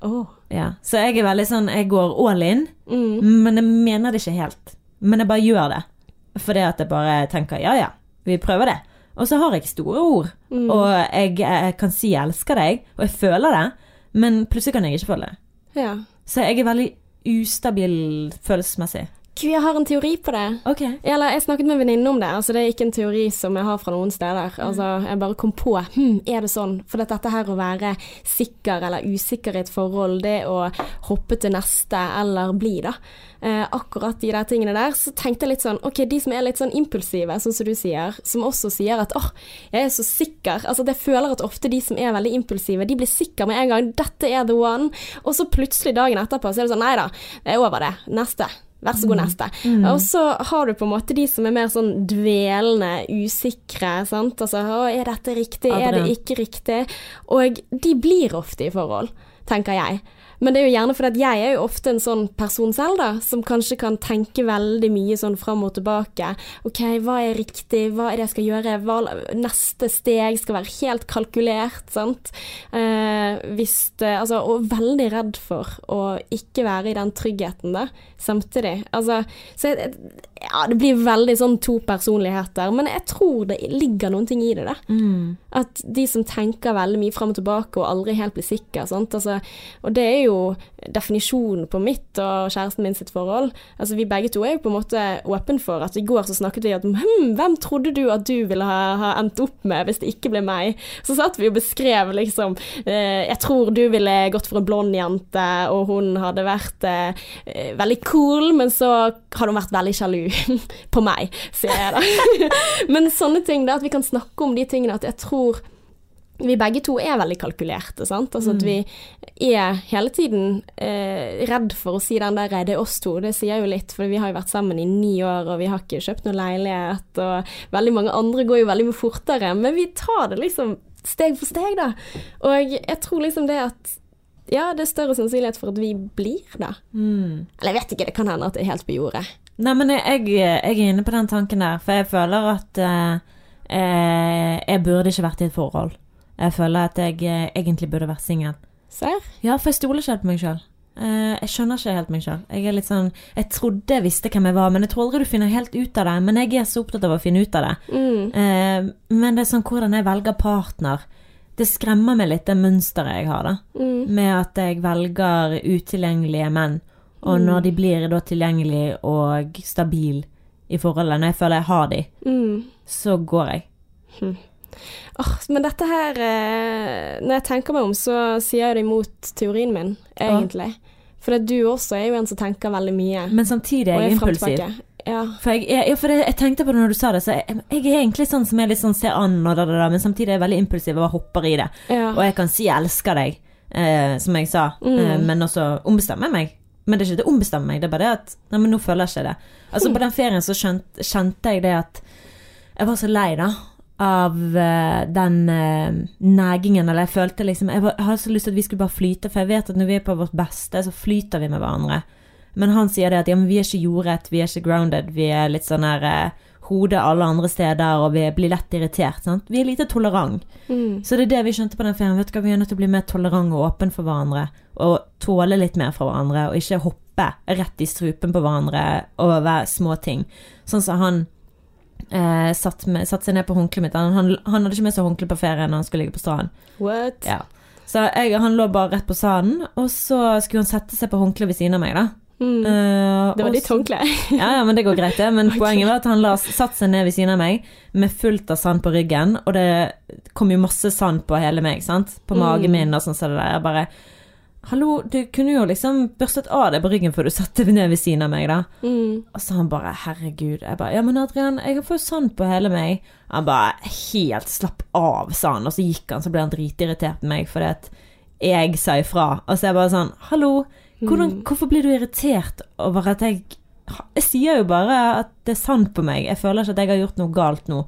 Oh.
ja. Så jeg er veldig sånn Jeg går all in,
Mm.
men jeg mener det ikke helt. Men jeg bare gjør det. Fordi at jeg bare tenker ja ja, vi prøver det. Og så har jeg store ord.
Mm.
Og jeg, jeg kan si jeg elsker deg, og jeg føler det, men plutselig kan jeg ikke føle det.
Ja.
Så jeg er veldig ustabil følelsesmessig.
Jeg har en teori på det.
Okay.
Eller jeg snakket med en venninne om det. Altså, det er ikke en teori som jeg har fra noen steder. Altså, jeg bare kom på hm, er det sånn? For dette her å være sikker eller usikker i et forhold, det å hoppe til neste eller bli, da. Eh, akkurat de der tingene der, så tenkte jeg litt sånn OK, de som er litt sånn impulsive, sånn som du sier, som også sier at åh, jeg er så sikker. Altså, jeg føler at ofte de som er veldig impulsive, de blir sikre med en gang. Dette er the one. Og så plutselig dagen etterpå så er det sånn nei da, det er over det. Neste. Vær så god, neste. Og så har du på en måte de som er mer sånn dvelende, usikre, sant. Altså å, er dette riktig, er det ikke riktig? Og de blir ofte i forhold, tenker jeg. Men det er jo gjerne fordi at jeg er jo ofte en sånn person selv, da, som kanskje kan tenke veldig mye sånn fram og tilbake. OK, hva er riktig, hva er det jeg skal gjøre, hva, neste steg skal være helt kalkulert, sant. Eh, hvis det Altså, og veldig redd for å ikke være i den tryggheten, da, samtidig. Altså, så jeg, ja, det blir veldig sånn to personligheter, men jeg tror det ligger noen ting i det, da.
Mm.
At de som tenker veldig mye fram og tilbake og aldri helt blir sikker, Sant? Altså, og det er jo definisjonen på mitt og kjæresten min sitt forhold. Altså, vi begge to er jo på en måte åpne for at i går så snakket vi om hm, hvem trodde du at du ville ha, ha endt opp med hvis det ikke ble meg? Så satt vi og beskrev liksom eh, Jeg tror du ville gått for en blond jente, og hun hadde vært eh, veldig cool, men så hadde hun vært veldig sjalu <laughs> på meg, sier jeg da. <laughs> men sånne ting, da, at vi kan snakke om de tingene, at jeg tror vi begge to er veldig kalkulerte, sant. Altså at vi er hele tiden eh, redd for å si den der 'det er oss to', det sier jo litt, for vi har jo vært sammen i ni år, og vi har ikke kjøpt noen leilighet, og veldig mange andre går jo veldig mye fortere, men vi tar det liksom steg for steg, da. Og jeg tror liksom det at ja, det er større sannsynlighet for at vi blir det.
Mm.
Eller jeg vet ikke, det kan hende at det er helt på jordet.
Nei, men jeg, jeg, jeg er inne på den tanken der, for jeg føler at eh, eh, jeg burde ikke vært i et forhold. Jeg føler at jeg eh, egentlig burde vært singel.
Ser?
Ja, for jeg stoler ikke helt på meg sjøl. jeg skjønner ikke helt meg sjøl. Jeg er litt sånn Jeg trodde jeg visste hvem jeg var, men jeg tror aldri du finner helt ut av det. Men jeg er så opptatt av å finne ut av det.
Mm.
Eh, men det er sånn hvordan jeg velger partner. Det skremmer meg litt, det mønsteret jeg har, da.
Mm.
Med at jeg velger utilgjengelige menn. Og når de blir da tilgjengelige og stabile i forholdet, når jeg føler jeg har de,
Mm.
så går jeg.
Åh, men dette her eh, Når jeg tenker meg om, så sier jeg det imot teorien min, egentlig. For at du også er jo en som tenker veldig mye.
Men samtidig er jeg impulsiv.
Ja.
For jeg, jeg, ja, for jeg, jeg tenkte på det når du sa det, så jeg, jeg er egentlig sånn som er litt sånn ser an og da, da, da, men samtidig er jeg veldig impulsiv og bare hopper i det.
ja.
Og jeg kan si 'jeg elsker deg', eh, som jeg sa,
Mm.
eh, men også ombestemme meg. Men det er ikke det å ombestemme meg, det er bare det at Nei, men nå føler jeg ikke det. Altså På den ferien så skjønt, kjente jeg det at jeg var så lei, da. Av eh, den eh, negingen, eller jeg følte liksom Jeg, var, jeg hadde så lyst til at vi skulle bare flyte, for jeg vet at når vi er på vårt beste, så flyter vi med hverandre. Men han sier det at ja, men vi er ikke jordrett, vi er ikke grounded, vi er litt sånn her eh, hodet alle andre steder, og vi blir lett irritert. Sant? Vi er lite tolerant.
Mm.
Så det er det vi skjønte på den ferien. Vet du hva, Vi er nødt til å bli mer tolerant og åpen for hverandre. Og tåle litt mer fra hverandre, og ikke hoppe rett i strupen på hverandre over små ting. Sånn som han eh, satt, med, satt seg ned på håndkleet mitt. Han, han, han hadde ikke med seg håndkle på ferie når han skulle ligge på stranden.
What?
Ja. Så jeg, han lå bare rett på sanden, og så skulle han sette seg på håndkleet ved siden av meg, da.
Mm.
Uh,
det var ditt håndkle.
ja, ja, men det går greit, det. Men <laughs>
okay.
poenget var at han la, satt seg ned ved siden av meg med fullt av sand på ryggen, og det kom jo masse sand på hele meg, sant. På
Mm.
magen min og sånn som det der. Jeg bare Hallo, du kunne jo liksom børstet av deg på ryggen før du satte deg ned ved siden av meg, da.
Mm.
Og så han bare herregud. Jeg bare ja, men Adrian, jeg har fått sand på hele meg. Han bare helt slapp av, sa han. Og så gikk han, så ble han dritirritert med meg fordi at jeg sa ifra. Og så er jeg bare sånn hallo, hvordan,
Mm.
hvorfor blir du irritert over at jeg Jeg sier jo bare at det er sand på meg. Jeg føler ikke at jeg har gjort noe galt nå.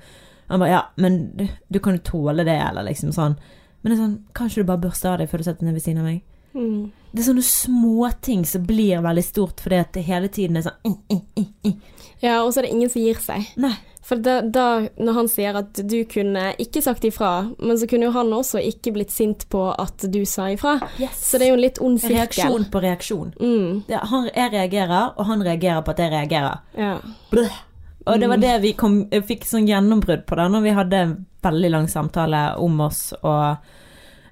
Han bare ja, men du, du kan jo tåle det, eller liksom sånn. Men det er sånn, kan ikke du bare børste av deg før du setter deg ned ved siden av meg?
Mm.
Det er sånne småting som blir veldig stort fordi at det hele tiden er sånn «Mm, mm, mm, mm».
Ja, og så er det ingen som gir seg.
Nei.
For da, da, når han sier at du kunne ikke sagt ifra, men så kunne jo han også ikke blitt sint på at du sa ifra. Så det er jo en litt ond sirkel.
Reaksjon på reaksjon.
Mm,
Det, han, jeg reagerer, og han reagerer på at jeg reagerer.
ja.
Bløh. Og det var det vi kom, fikk sånn gjennombrudd på da når vi hadde en veldig lang samtale om oss og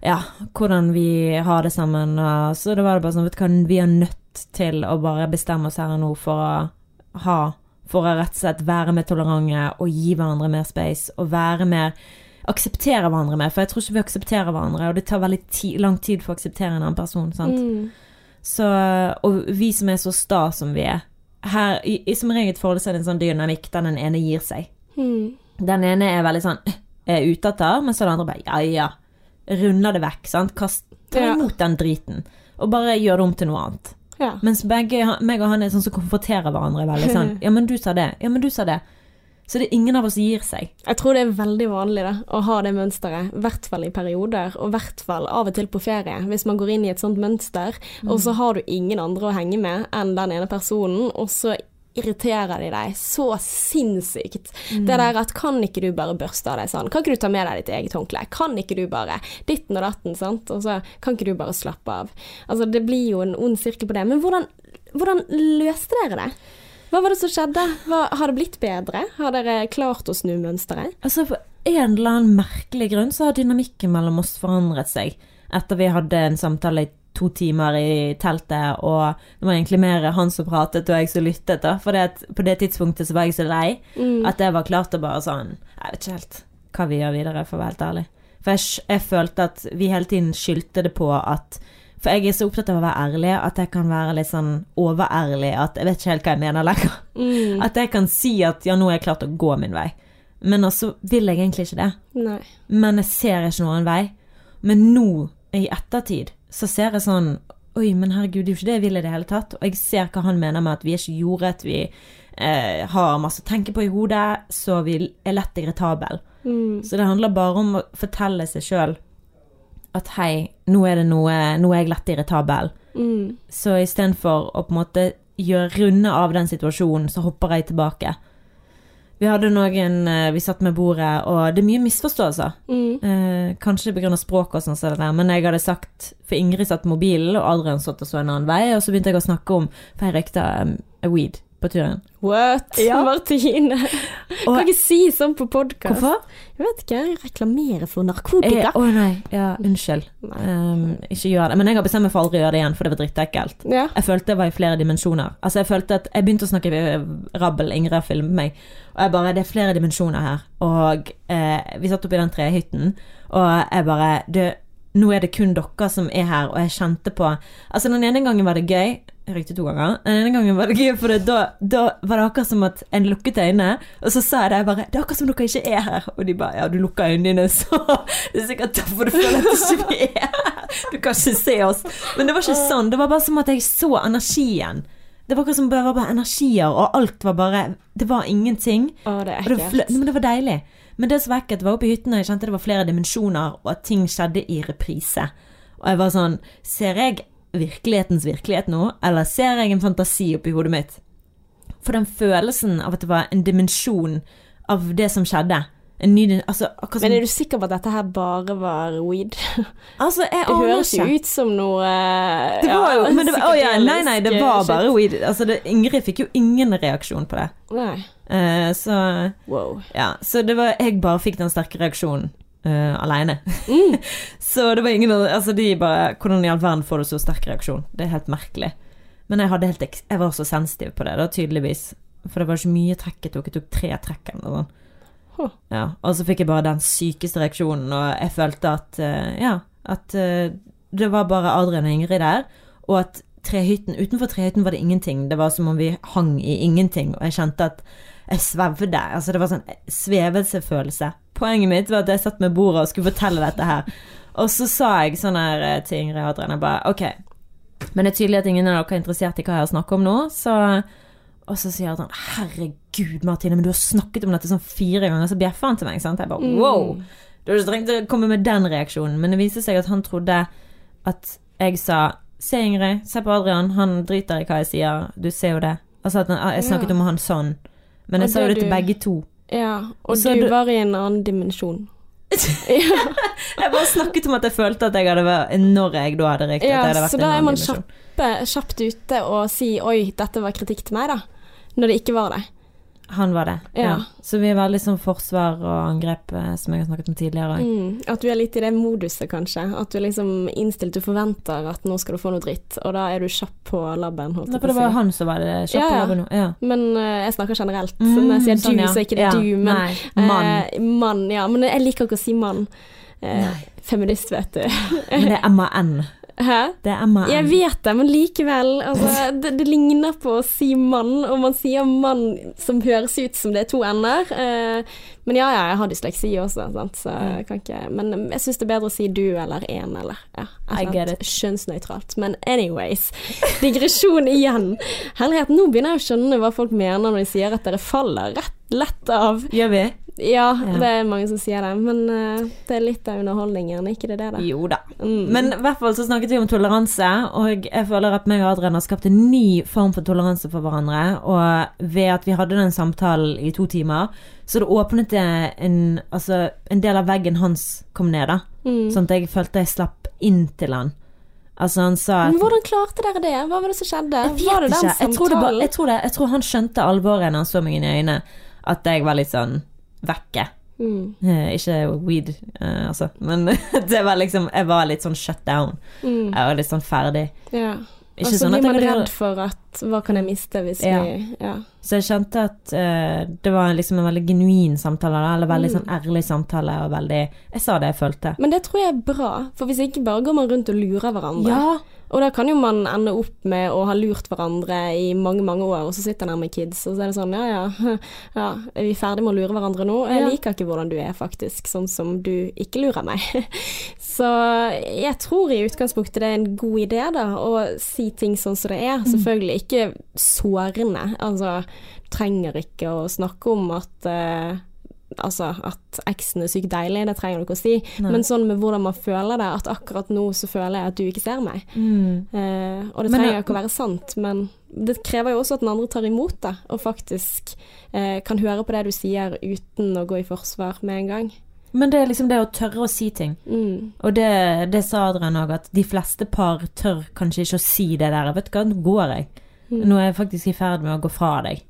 ja, hvordan vi har det sammen. Og så det var det bare sånn, vet du hva, vi er nødt til å bare bestemme oss her og nå for å ha For å rett og slett være mer tolerante og gi hverandre mer space og være mer Akseptere hverandre mer, for jeg tror ikke vi aksepterer hverandre, og det tar veldig ti, lang tid for å akseptere en annen person. sant?
Mm,
Så, og vi som er så sta som vi er her, i, i Som regel forhold er det en sånn dynamikk der den ene gir seg.
mm,
Den ene er veldig sånn er ute etter, mens den andre bare ja, ja. Runder det vekk, sant. Kast, ta
Ja.
imot den driten. Og bare gjør det om til noe annet.
ja.
Mens begge, meg og han er sånn som konfronterer hverandre veldig sånn. <laughs> Ja, men du sa det. Ja, men du sa det. Så det er ingen av oss som gir seg.
Jeg tror det er veldig vanlig da, å ha det mønsteret, i hvert fall i perioder, og i hvert fall av og til på ferie, hvis man går inn i et sånt mønster, og så har du ingen andre å henge med enn den ene personen, og så irriterer de deg så sinnssykt. Det der at kan ikke du bare børste av deg sånn, kan ikke du ta med deg ditt eget håndkle, kan ikke du bare ditten og datten, sant, og så kan ikke du bare slappe av. Altså det blir jo en ond sirkel på det, men hvordan, hvordan løste dere det? Hva var det som skjedde? Hva, har det blitt bedre? Har dere klart å snu mønsteret?
Altså, på en eller annen merkelig grunn så har dynamikken mellom oss forandret seg etter vi hadde en samtale i to timer i teltet, og det var egentlig mer han som pratet og jeg som lyttet, da. For det på det tidspunktet så var jeg så lei
Mm.
at jeg var klart å bare sånn Jeg vet ikke helt hva vi gjør videre, for å være helt ærlig. For jeg, jeg følte at vi hele tiden skyldte det på at For jeg er så opptatt av å være ærlig at jeg kan være litt sånn overærlig at jeg vet ikke helt hva jeg mener lenger.
Mm.
At jeg kan si at ja, nå er jeg klart å gå min vei. Men også vil jeg egentlig ikke det.
Nei.
Men jeg ser ikke noen vei. Men nå, i ettertid, så ser jeg sånn Oi, men herregud, det er jo ikke det jeg vil i det hele tatt. Og jeg ser hva han mener med at vi er ikke jordet, vi eh, har masse å tenke på i hodet, så vi er lett irritable.
Mm.
Så det handler bare om å fortelle seg sjøl at hei, nå er det noe Nå er jeg lett irritabel.
Mm.
Så istedenfor å på en måte gjøre runde av den situasjonen, så hopper jeg tilbake. Vi hadde noen eh, Vi satt med bordet, og det er mye misforståelser.
Mm.
Eh, kanskje pga. språket og sånn, så men jeg hadde sagt For Ingrid satt mobilen, og Adrian satt og så en annen vei, og så begynte jeg å snakke om For jeg røykte um, weed på turen.
What?
Ja. <laughs>
Martine.
Og-
Kan ikke si sånn på podkast.
Hvorfor?
Jeg vet ikke. Jeg reklamerer for
Eh,
narkotika.
Å nei, ja, unnskyld.
Nei.
Um, ikke gjør det. Men jeg har bestemt meg for aldri å gjøre det igjen, for det var drittekkelt.
Ja.
Jeg følte jeg var i flere dimensjoner. Altså Jeg følte at jeg begynte å snakke eh, rabbel, Ingrid har filmet meg, og jeg bare Det er flere dimensjoner her. Og eh, vi satt oppe i den trehytten, og jeg bare du, Nå er det kun dere som er her, og jeg kjente på Altså Den ene gangen var det gøy. Jeg røykte to ganger. Den ene gangen var det gøy, for det, da, da var det akkurat som at en lukket øynene, og så sa jeg bare Det er akkurat som dere ikke er her. Og de bare Ja, du lukker øynene dine, så <laughs> Det er sikkert derfor du føler at ikke vi er her. <laughs> Du kan ikke se oss. Men det var ikke sånn. Det var bare som at jeg så energien. Det var akkurat som det var bare energier, og alt var bare Det var ingenting.
Å, det er
det,
ekkelt.
men det var deilig. Men det som var ekkelt, var oppe i hytten, og jeg kjente det var flere dimensjoner, og at ting skjedde i reprise. Og jeg var sånn Ser jeg virkelighetens virkelighet nå, eller ser jeg en fantasi oppi hodet mitt? For den følelsen av at det var en dimensjon av det som skjedde. En ny altså, som,
Men er du sikker på at dette her bare var weed? <laughs>
altså, jeg
Det
aner
høres jo ut som noe eh,
Det var jo,
ja,
men det var, å ja, nei, nei, det var
shit.
bare weed. Altså, det, Ingrid fikk jo ingen reaksjon på det.
Nei.
Uh, så
Wow.
ja, så det var Jeg bare fikk den sterke reaksjonen uh, aleine.
Mm. <laughs>
så det var ingen Altså, de bare Hvordan i all verden får du så sterk reaksjon? Det er helt merkelig. Men jeg, helt, jeg var så sensitiv på det, da, tydeligvis. For det var ikke mye trekk jeg tok. Jeg tok tre trekk eller noe sånt.
Huh.
Ja, og så fikk jeg bare den sykeste reaksjonen, og jeg følte at uh, Ja, at uh, det var bare Adrian og Ingrid der, og at trehytten Utenfor trehytten var det ingenting. Det var som om vi hang i ingenting, og jeg kjente at jeg svevde. Altså, det var sånn svevelsefølelse. Poenget mitt var at jeg satt med bordet og skulle fortelle dette her, og så sa jeg sånn her eh, til Ingrid og Adrian, jeg bare OK, men det er tydelig at ingen av dere er interessert i hva jeg har snakket om nå, så og så sier han herregud, Martine, men du har snakket om dette sånn fire ganger, så bjeffer han til meg. Sant? Jeg bare wow. Du har ikke trengt å komme med den reaksjonen. Men det viste seg at han trodde at jeg sa Se, Ingrid, se på Adrian, han driter i hva jeg sier, du ser jo det. Altså at jeg snakket om han sånn. Men jeg
Og
sa jo
det
til
du-
begge to.
Ja, og du
du-
var i en annen dimensjon. <laughs> ja,
Jeg bare snakket om at jeg følte at jeg hadde vært Når jeg da hadde riktig.
ja,
hadde
så da er man kjappe, kjapt ute og si 'oi, dette var kritikk til meg', da. Når det ikke var det.
Han var det. Ja.
Ja.
Så vi er veldig sånn forsvar og angrep, eh, som jeg har snakket om tidligere.
Mm, at du er litt i det moduset, kanskje. At du er liksom innstilt, du forventer at nå skal du få noe dritt, og da er du kjapp på labben, holdt
Nei, for det var han som var det kjapp
Ja, ja.
labben nå. Ja.
Men uh, jeg snakker generelt.
Mm,
så når jeg sier
sånn,
du, så er ikke det
Ja,
du, men
nei, mann.
eh, mann. Ja, men jeg liker ikke å si mann. Eh, feminist, vet du.
Men det er MAN. <laughs>
Hæ?
Det er mann.
Jeg vet det, men likevel. Altså, det, det ligner på å si mann, og man sier mann som høres ut som det er to ender. Eh, men ja, ja, jeg har dysleksi også, sant? så jeg kan ikke Men jeg syns det er bedre å si du eller en eller ja,
I get it.
Kjønnsnøytralt. Men anyways, digresjon igjen. Herlighet, nå begynner jeg å skjønne hva folk mener når de sier at dere faller rett lett av.
Gjør vi?
Ja,
Ja.
det er mange som sier det, men uh, det er litt av underholdningen, er ikke det det? da?
Jo da.
Mm.
Men i hvert fall så snakket vi om toleranse, og jeg føler at meg og Adrian har skapt en ny form for toleranse for hverandre. Og ved at vi hadde den samtalen i to timer, så det åpnet det en, altså, en del av veggen hans kom ned, da.
Mm.
Sånn at jeg følte jeg slapp inn til han. Altså, han sa at
Men hvordan klarte dere det? Hva var det som skjedde?
Jeg vet
var det den
ikke. Jeg tror, det bare, jeg, tror det, jeg tror han skjønte alvoret når han så meg inn i øynene. At jeg var litt sånn vekke.
Mm.
Eh, ikke weed, uh, altså. Men <laughs> det var liksom Jeg var litt sånn shut down.
Mm.
Jeg var litt sånn ferdig.
Ja.
Ikke
Og så
sånn
blir man redd for at Hva kan jeg miste hvis
Ja.
vi Ja.
Så jeg kjente at uh, det var liksom en veldig genuin samtale, eller veldig
Mm.
sånn ærlig samtale, og veldig Jeg sa det jeg følte.
Men det tror jeg er bra, for hvis ikke bare går man rundt og lurer hverandre.
Ja.
Og da kan jo man ende opp med å ha lurt hverandre i mange, mange år, og så sitter han her med kids, og så er det sånn ja ja, <laughs> ja er vi ferdig med å lure hverandre nå? Jeg liker ikke hvordan du er, faktisk, sånn som du ikke lurer meg. <laughs> så jeg tror i utgangspunktet det er en god idé, da, å si ting sånn som det er. Selvfølgelig ikke sårende. Altså, trenger ikke å snakke om at eh, Altså at eksen er sykt deilig, det trenger du ikke å si.
Nei.
Men sånn med hvordan man føler det, at akkurat nå så føler jeg at du ikke ser meg.
Mm.
Eh, og det trenger jo ikke å være sant, men det krever jo også at den andre tar imot det, og faktisk eh, kan høre på det du sier uten å gå i forsvar med en gang.
Men det er liksom det å tørre å si ting.
Mm.
Og det, det sa Adrian òg, at de fleste par tør kanskje ikke å si det der. Vet du hva, nå går jeg.
Mm.
Nå er jeg faktisk i ferd med å gå fra deg.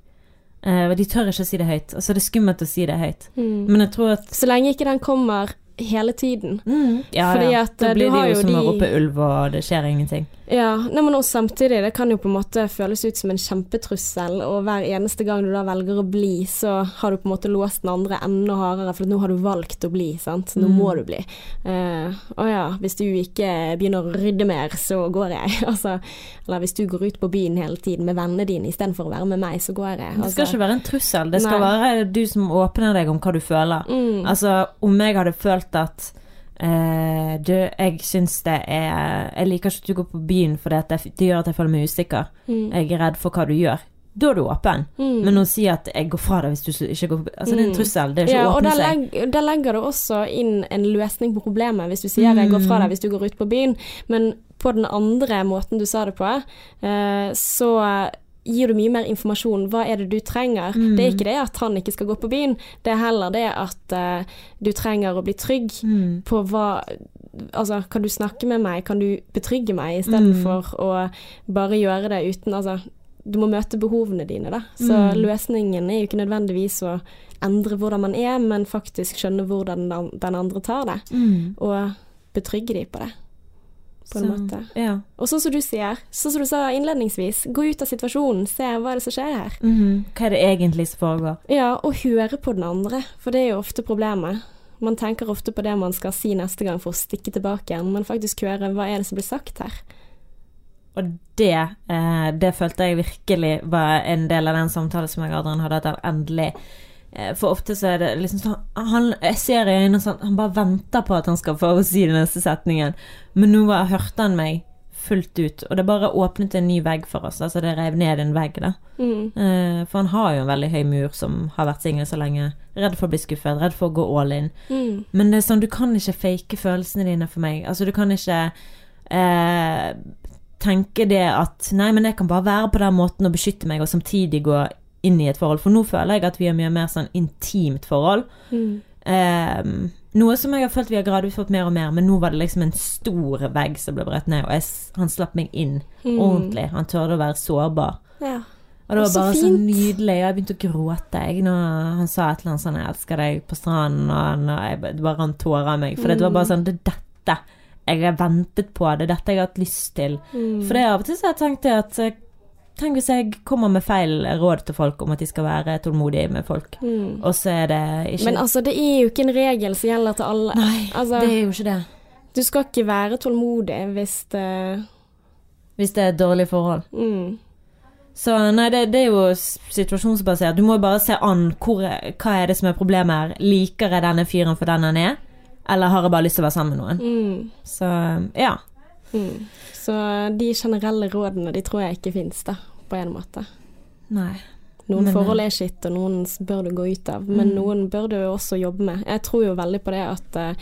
Eh, de tør ikke å si det høyt. Altså, det er skummelt å si det høyt.
Mm.
Men jeg tror at
Så lenge ikke den kommer hele tiden.
Ja,
Fordi
ja.
at,
da
eh,
blir
du
det jo
som
som å rope ulv, og det skjer ingenting.
Ja, nei, men også samtidig, det kan jo på en måte føles ut som en kjempetrussel, og hver eneste gang du da velger å bli, så har du på en måte låst den andre enda hardere, for nå har du valgt å bli, sant. Nå
Mm.
må du bli. Eh, Å ja, hvis du ikke begynner å rydde mer, så går jeg. <laughs> Altså, eller hvis du går ut på byen hele tiden med vennene dine istedenfor å være med meg, så går jeg.
Det skal
Altså,
ikke være en trussel. Det skal
Nei.
være du som åpner deg om hva du føler.
mm,
Altså, om jeg hadde følt at eh, du, jeg syns det er Jeg liker ikke at du går på byen fordi det, det gjør at jeg føler meg usikker.
mm,
Jeg er redd for hva du gjør. Da er du åpen.
mm.
Men å si at jeg går fra deg hvis du ikke går på Altså, det er en
Mm.
trussel. Det er ikke
Ja,
å åpne seg.
Legger, der legger du også inn en løsning på problemet, hvis du sier 'jeg går fra deg hvis du går ut på byen', men på den andre måten du sa det på, eh, så gir du mye mer informasjon. Hva er det du trenger?
Mm.
Det er ikke det at han ikke skal gå på byen, det er heller det at uh, du trenger å bli trygg
Mm.
på hva Altså, kan du snakke med meg, kan du betrygge meg, istedenfor
Mm.
å bare gjøre det uten Altså, du må møte behovene dine, da. Så
Mm.
løsningen er jo ikke nødvendigvis å endre hvordan man er, men faktisk skjønne hvordan den, den andre tar det,
Mm.
og betrygge de på det. På en
Så,
måte.
Ja.
Og sånn som du sier, sånn som du sa innledningsvis, gå ut av situasjonen, se hva er det som skjer her.
Mhm. Hva er det egentlig som foregår?
Ja, og høre på den andre, for det er jo ofte problemet. Man tenker ofte på det man skal si neste gang for å stikke tilbake igjen, men faktisk høre hva er det som blir sagt her.
Og det, eh, det følte jeg virkelig var en del av den samtalen som jeg og Adrian hadde, at endelig For ofte så er det liksom sånn han, Jeg ser i øynene sånn Han bare venter på at han skal få si den neste setningen. Men nå hørte han meg fullt ut, og det bare åpnet en ny vegg for oss. Altså det rev ned en vegg, da.
Mm.
Eh, for han har jo en veldig høy mur som har vært singel så lenge. Redd for å bli skuffet, redd for å gå all in.
Mm.
Men det er sånn, du kan ikke fake følelsene dine for meg. Altså, du kan ikke eh, tenke det at Nei, men jeg kan bare være på den måten og beskytte meg, og samtidig gå inn i et forhold. For nå føler jeg at vi har mye mer sånn intimt forhold.
Mm.
Um, noe som jeg har følt vi har gradvis fått mer og mer, men nå var det liksom en stor vegg som ble brett ned, og jeg, han slapp meg inn
Mm.
ordentlig. Han tørde å være sårbar.
Ja.
Og det var
så
bare så
fint.
nydelig. Og jeg begynte å gråte jeg, når han sa et eller annet sånn 'Jeg elsker deg' på stranden, og jeg, det bare rant tårer av meg. For det var bare sånn Det er dette jeg har ventet på. Det er dette jeg har hatt lyst til.
Mm.
For det er av og til så jeg tenkt at eh, Tenk hvis jeg kommer med feil råd til folk om at de skal være tålmodige med folk,
Mm.
og så er det ikke
Men altså, det er jo ikke en regel som gjelder til alle.
Nei,
altså,
det er jo ikke det.
Du skal ikke være tålmodig hvis det
Hvis det er et dårlig forhold.
mm.
Så nei, det, det er jo situasjonsbasert. Du må jo bare se an hvor, hva er det som er problemet her. Liker jeg denne fyren for den han er, eller har jeg bare lyst til å være sammen med noen?
Mm.
Så ja.
Mm. Så de generelle rådene, de tror jeg ikke fins, da, på en måte.
Nei.
Noen
Men,
forhold er skitt, og noen bør du gå ut av. Men
Mm.
noen bør du jo også jobbe med. Jeg tror jo veldig på det at uh,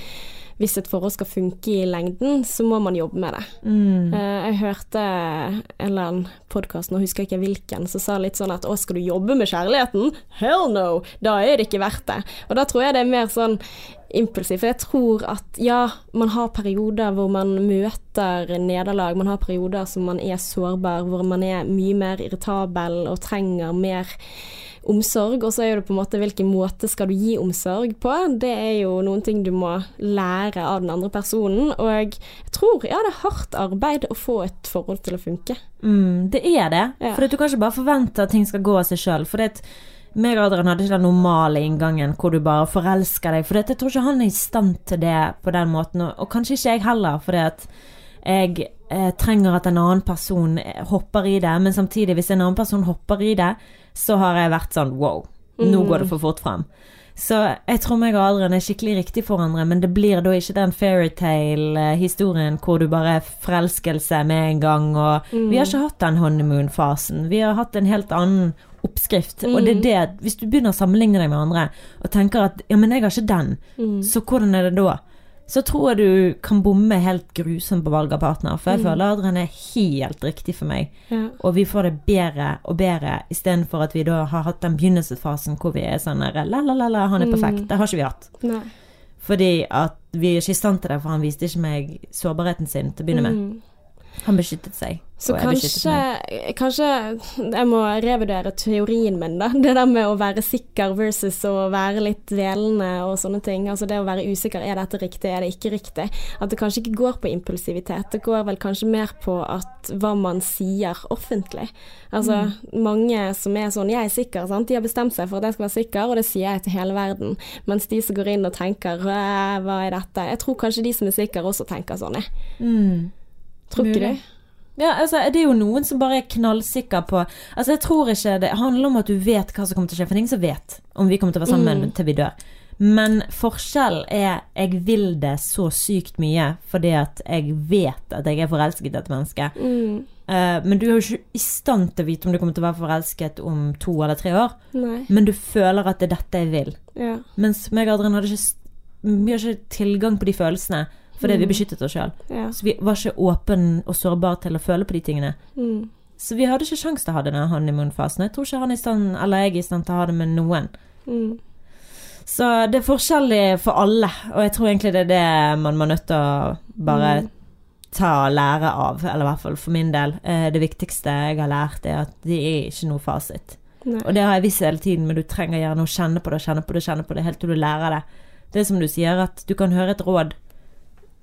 hvis et forhold skal funke i lengden, så må man jobbe med det.
Mm.
Eh, jeg hørte en eller annen podkast, nå husker jeg ikke hvilken, som sa litt sånn at å, skal du jobbe med kjærligheten? Hell no! Da er det ikke verdt det. Og da tror jeg det er mer sånn impulsivt. For jeg tror at ja, man har perioder hvor man møter nederlag, man har perioder som man er sårbar, hvor man er mye mer irritabel og trenger mer omsorg, og så er det på en måte hvilken måte skal du gi omsorg på. Det er jo noen ting du må lære av den andre personen, og jeg tror ja, det er hardt arbeid å få et forhold til å funke.
Mm, det er det.
Ja.
For du kan ikke bare forvente at ting skal gå av seg sjøl. For det at meg og Adrian hadde ikke den normale inngangen hvor du bare forelsker deg. For det, jeg tror ikke han er i stand til det på den måten, og, kanskje ikke jeg heller. For at jeg eh, trenger at en annen person eh, hopper i det, men samtidig, hvis en annen person hopper i det, så har jeg vært sånn wow, nå går det for fort frem. Så jeg tror meg og Adrian er skikkelig riktig for hverandre, men det blir da ikke den fairytale-historien hvor du bare er forelskelse med en gang, og vi har ikke hatt den honeymoon-fasen. Vi har hatt en helt annen oppskrift, og det er det Hvis du begynner å sammenligne deg med andre, og tenker at ja, men jeg har ikke den, så hvordan er det da? Så tror jeg du kan bomme helt grusomt på valg av partner, for jeg føler Adrian er helt riktig for meg.
Ja.
Og vi får det bedre og bedre, istedenfor at vi da har hatt den begynnelsesfasen hvor vi er sånn der, la, la, la, la, han er perfekt. Det har ikke vi hatt.
Nei.
Fordi at vi er ikke i stand til det, for han viste ikke meg sårbarheten sin til å begynne med.
Mm.
Han beskyttet seg.
Så kanskje, kanskje jeg må revurdere teorien min, da. <laughs> Det der med å være sikker versus å være litt dvelende og sånne ting. Altså det å være usikker, er dette riktig, er det ikke riktig? At det kanskje ikke går på impulsivitet. Det går vel kanskje mer på at hva man sier offentlig. Altså mange som er sånn 'jeg er sikker', sant. De har bestemt seg for at jeg skal være sikker, og det sier jeg til hele verden. Mens de som går inn og tenker hva er dette'? Jeg tror kanskje de som er sikre også tenker sånn, jeg.
Mm.
Tror ikke du?
Ja, altså, det er jo noen som bare er knallsikker på Altså, jeg tror ikke det handler om at du vet hva som kommer til å skje, for det er ingen som vet om vi kommer til å være sammen
Mm.
til vi dør. Men forskjellen er jeg vil det så sykt mye fordi at jeg vet at jeg er forelsket i dette mennesket.
Mm.
Uh, men du er jo ikke i stand til å vite om du kommer til å være forelsket om to eller tre år.
Nei.
Men du føler at det er dette jeg vil.
Ja.
Mens meg og Adrian hadde ikke, vi har ikke tilgang på de følelsene fordi vi
Mm.
beskyttet oss sjøl.
Ja.
Så vi var ikke åpne og sårbare til å føle på de tingene.
Mm.
Så vi hadde ikke sjanse til å ha den honeymoon-fasen. Jeg tror ikke han er i stand, eller jeg er i stand til å ha det med noen.
Mm.
Så det er forskjellig for alle, og jeg tror egentlig det er det man må nødt til å bare
Mm.
ta og lære av, eller i hvert fall for min del. Eh, Det viktigste jeg har lært, er at det er ikke noe fasit.
Nei.
Og det har jeg visst hele tiden, men du trenger gjerne å kjenne på det, kjenne på det, kjenne på det, helt til du lærer det. Det er som du sier, at du kan høre et råd,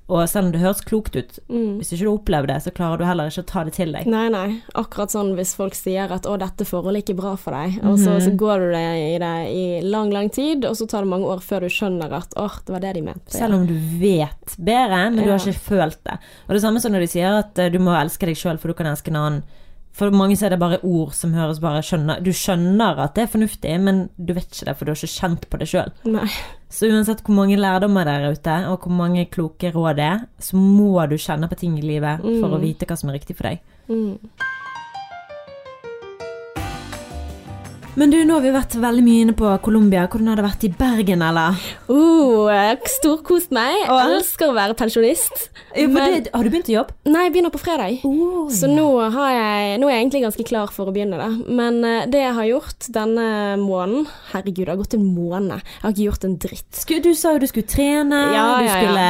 og selv om det høres klokt ut,
Mm.
hvis ikke du opplever det, så klarer du heller ikke å ta det til deg.
Nei, nei. Akkurat sånn hvis folk sier at 'å, dette forholdet er ikke bra for deg', og så,
Mhm.
så går du det i det i lang, lang tid, og så tar det mange år før du skjønner at 'åh, det var det de mente'.
Selv om du vet bedre, men du har ikke følt det. Og det samme som når de sier at du må elske deg sjøl for du kan elske en annen. For mange så er det bare ord som høres bare skjønner Du skjønner at det er fornuftig, men du vet ikke det, for du har ikke kjent på det sjøl. Så uansett hvor mange lærdommer der ute, og hvor mange kloke råd det er, så må du kjenne på ting i livet for
Mm.
å vite hva som er riktig for deg.
Mm.
Men du, nå har vi vært veldig mye inne på Colombia. Hvordan har det vært i Bergen, eller?
Oh, storkost meg.
Jeg
Elsker å være pensjonist.
Ja,
Men-
det, har du begynt å jobbe?
Nei, jeg begynner på fredag. Så nå, har jeg, nå er jeg egentlig ganske klar for å begynne, da. Men eh, det jeg har gjort denne måneden Herregud, det har gått en måned. Jeg har ikke gjort en dritt.
Du sa jo du skulle trene,
Ja,
du
ja, ja.
skulle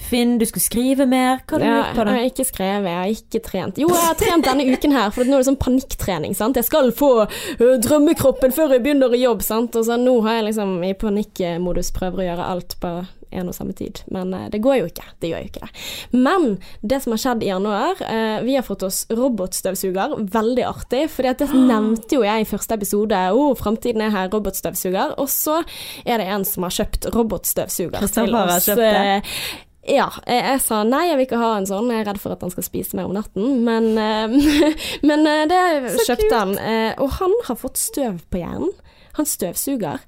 finne, du skulle skrive mer. Hva har du
Ja,
gjort på det?
Jeg har ikke skrevet, jeg har ikke trent. Jo, jeg har trent denne uken her, for nå er det sånn panikktrening. sant? Jeg skal få drømmekroppen før jeg begynner i jobb, sant. Og så nå har jeg liksom i panikkmodus prøver å gjøre alt på en og samme tid. Men det går jo ikke. Det gjør jo ikke det. Men det som har skjedd i januar, vi har fått oss robotstøvsuger. Veldig artig, for det nevnte jo jeg i første episode. Å, oh, framtiden er her, robotstøvsuger. Og så er det en som har kjøpt robotstøvsuger
til har kjøpt det.
Ja, jeg, jeg sa nei, jeg vil ikke ha en sånn. Jeg er redd for at han skal spise meg om natten. Men, eh, <laughs> men eh, det kjøpte han. eh, Og han har fått støv på hjernen. Han støvsuger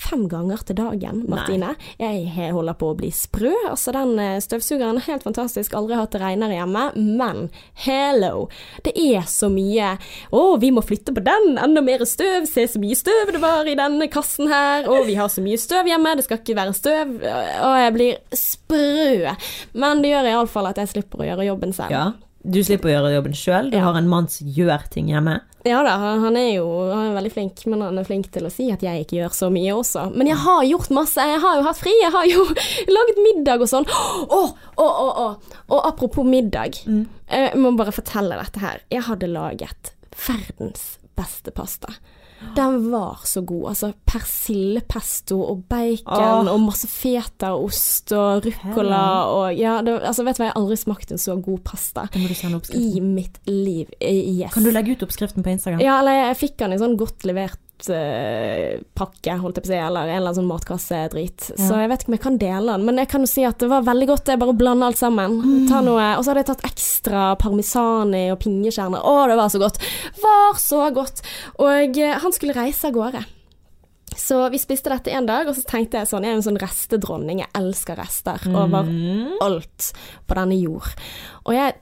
fem ganger til dagen, Martine. Jeg holder på å bli sprø. Altså, den eh, støvsugeren er helt fantastisk. Aldri hatt det regnere hjemme. Men hello, det er så mye Å, vi må flytte på den! Enda mer støv! Se så mye støv det var i denne kassen her! Å, vi har så mye støv hjemme! Det skal ikke være støv! Og jeg blir sprø. Men det gjør iallfall at jeg slipper å gjøre jobben selv.
Ja. Du slipper å gjøre jobben sjøl. Du
Ja.
har en mann som gjør ting hjemme.
Ja da, han er jo han er veldig flink, men han er flink til å si at jeg ikke gjør så mye også. Men jeg har gjort masse, jeg har jo hatt fri, jeg har jo <laughs> laget middag og sånn. Å, å, å. Og apropos middag,
Mm.
jeg må bare fortelle dette her. Jeg hadde laget verdens beste pasta. Den var så god. Altså persillepesto og bacon
Åh.
og masse fetaost og ruccola og Ja, det, altså vet du hva, jeg har aldri smakt en så god pasta i mitt liv. Yes.
Kan du legge ut oppskriften på Instagram?
Ja, eller jeg fikk den i sånn godt levert eh, pakke, holdt jeg på å si, eller en eller annen sånn matkassedrit.
Ja.
Så jeg vet ikke om jeg kan dele den, men jeg kan jo si at det var veldig godt. Det er bare å blande alt sammen.
Mm.
Ta noe, og så hadde jeg tatt ekstra parmesani og pingekjerner. Å, det var så godt! Var så godt! Og eh, han skulle reise av gårde. Så vi spiste dette en dag, og så tenkte jeg sånn, jeg er en sånn restedronning, jeg elsker rester over
Mm.
alt på denne jord. Og jeg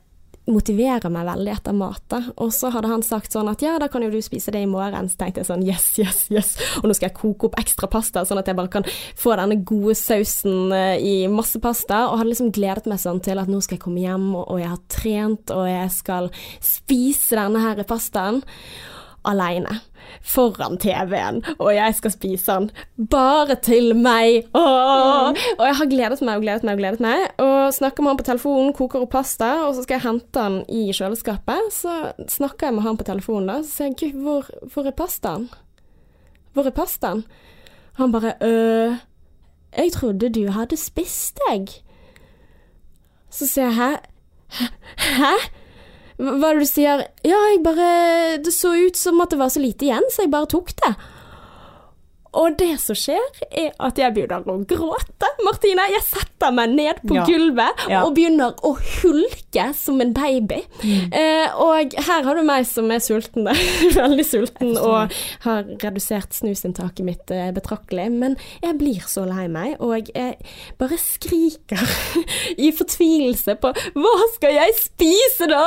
motiverer meg veldig etter mat. Og så hadde han sagt sånn at ja, da kan jo du spise det i morgen. Så tenkte jeg sånn yes, yes, yes. Og nå skal jeg koke opp ekstra pasta, sånn at jeg bare kan få denne gode sausen eh, i masse pasta. Og hadde liksom gledet meg sånn til at nå skal jeg komme hjem, og jeg har trent, og jeg skal spise denne her pastaen aleine. Foran TV-en, og jeg skal spise den bare til meg. Åh! Og jeg har gledet meg og gledet meg og gledet meg. Og snakker med han på telefonen, koker opp pasta, og så skal jeg hente han i kjøleskapet. Så snakker jeg med han på telefonen, da, så sier jeg gud, hvor, hvor er pastaen? Hvor er pastaen? Han bare øh, jeg trodde du hadde spist deg. Så sier jeg hæ? Hæ? Hva er det du sier? Ja, jeg bare Det så ut som at det var så lite igjen, så jeg bare tok det. Og det som skjer, er at jeg begynner å gråte. Martine, jeg setter meg ned på
Ja.
gulvet
Ja.
og begynner å hulke som en baby. Eh, og her har du meg som er sulten, <laughs> veldig sulten, og har redusert snusinntaket mitt eh, betraktelig. Men jeg blir så lei meg, og jeg bare skriker <laughs> i fortvilelse på Hva skal jeg spise, da?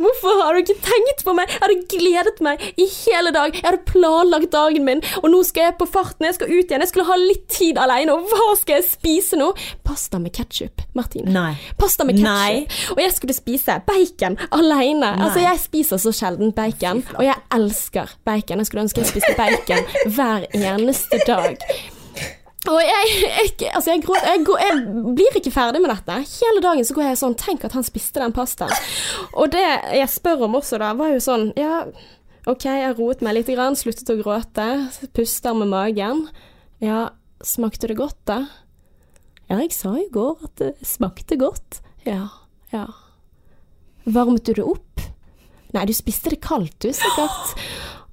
Hvorfor har du ikke tenkt på meg? Jeg hadde gledet meg i hele dag. Jeg hadde planlagt dagen min, og nå skal jeg på farten, jeg skal ut igjen, jeg skulle ha litt tid alene, og hva skal jeg spise nå? Pasta med ketsjup, Martine.
Nei.
Pasta med
Nei.
ketsjup. Og jeg skulle spise bacon alene. Altså, jeg spiser så sjelden bacon, og jeg elsker bacon. Jeg skulle ønske jeg spiste bacon hver eneste dag. Og jeg, jeg, altså jeg, gråt, jeg, går, jeg blir ikke ferdig med dette. Hele dagen så går jeg sånn Tenk at han spiste den pastaen. Og det jeg spør om også, da, var jo sånn Ja, OK, jeg roet meg litt, grann, sluttet å gråte, puster med magen. Ja, smakte det godt, da? Ja, jeg sa i går at det smakte godt. Ja, ja. Varmet du det opp? Nei, du spiste det kaldt, du, sikkert.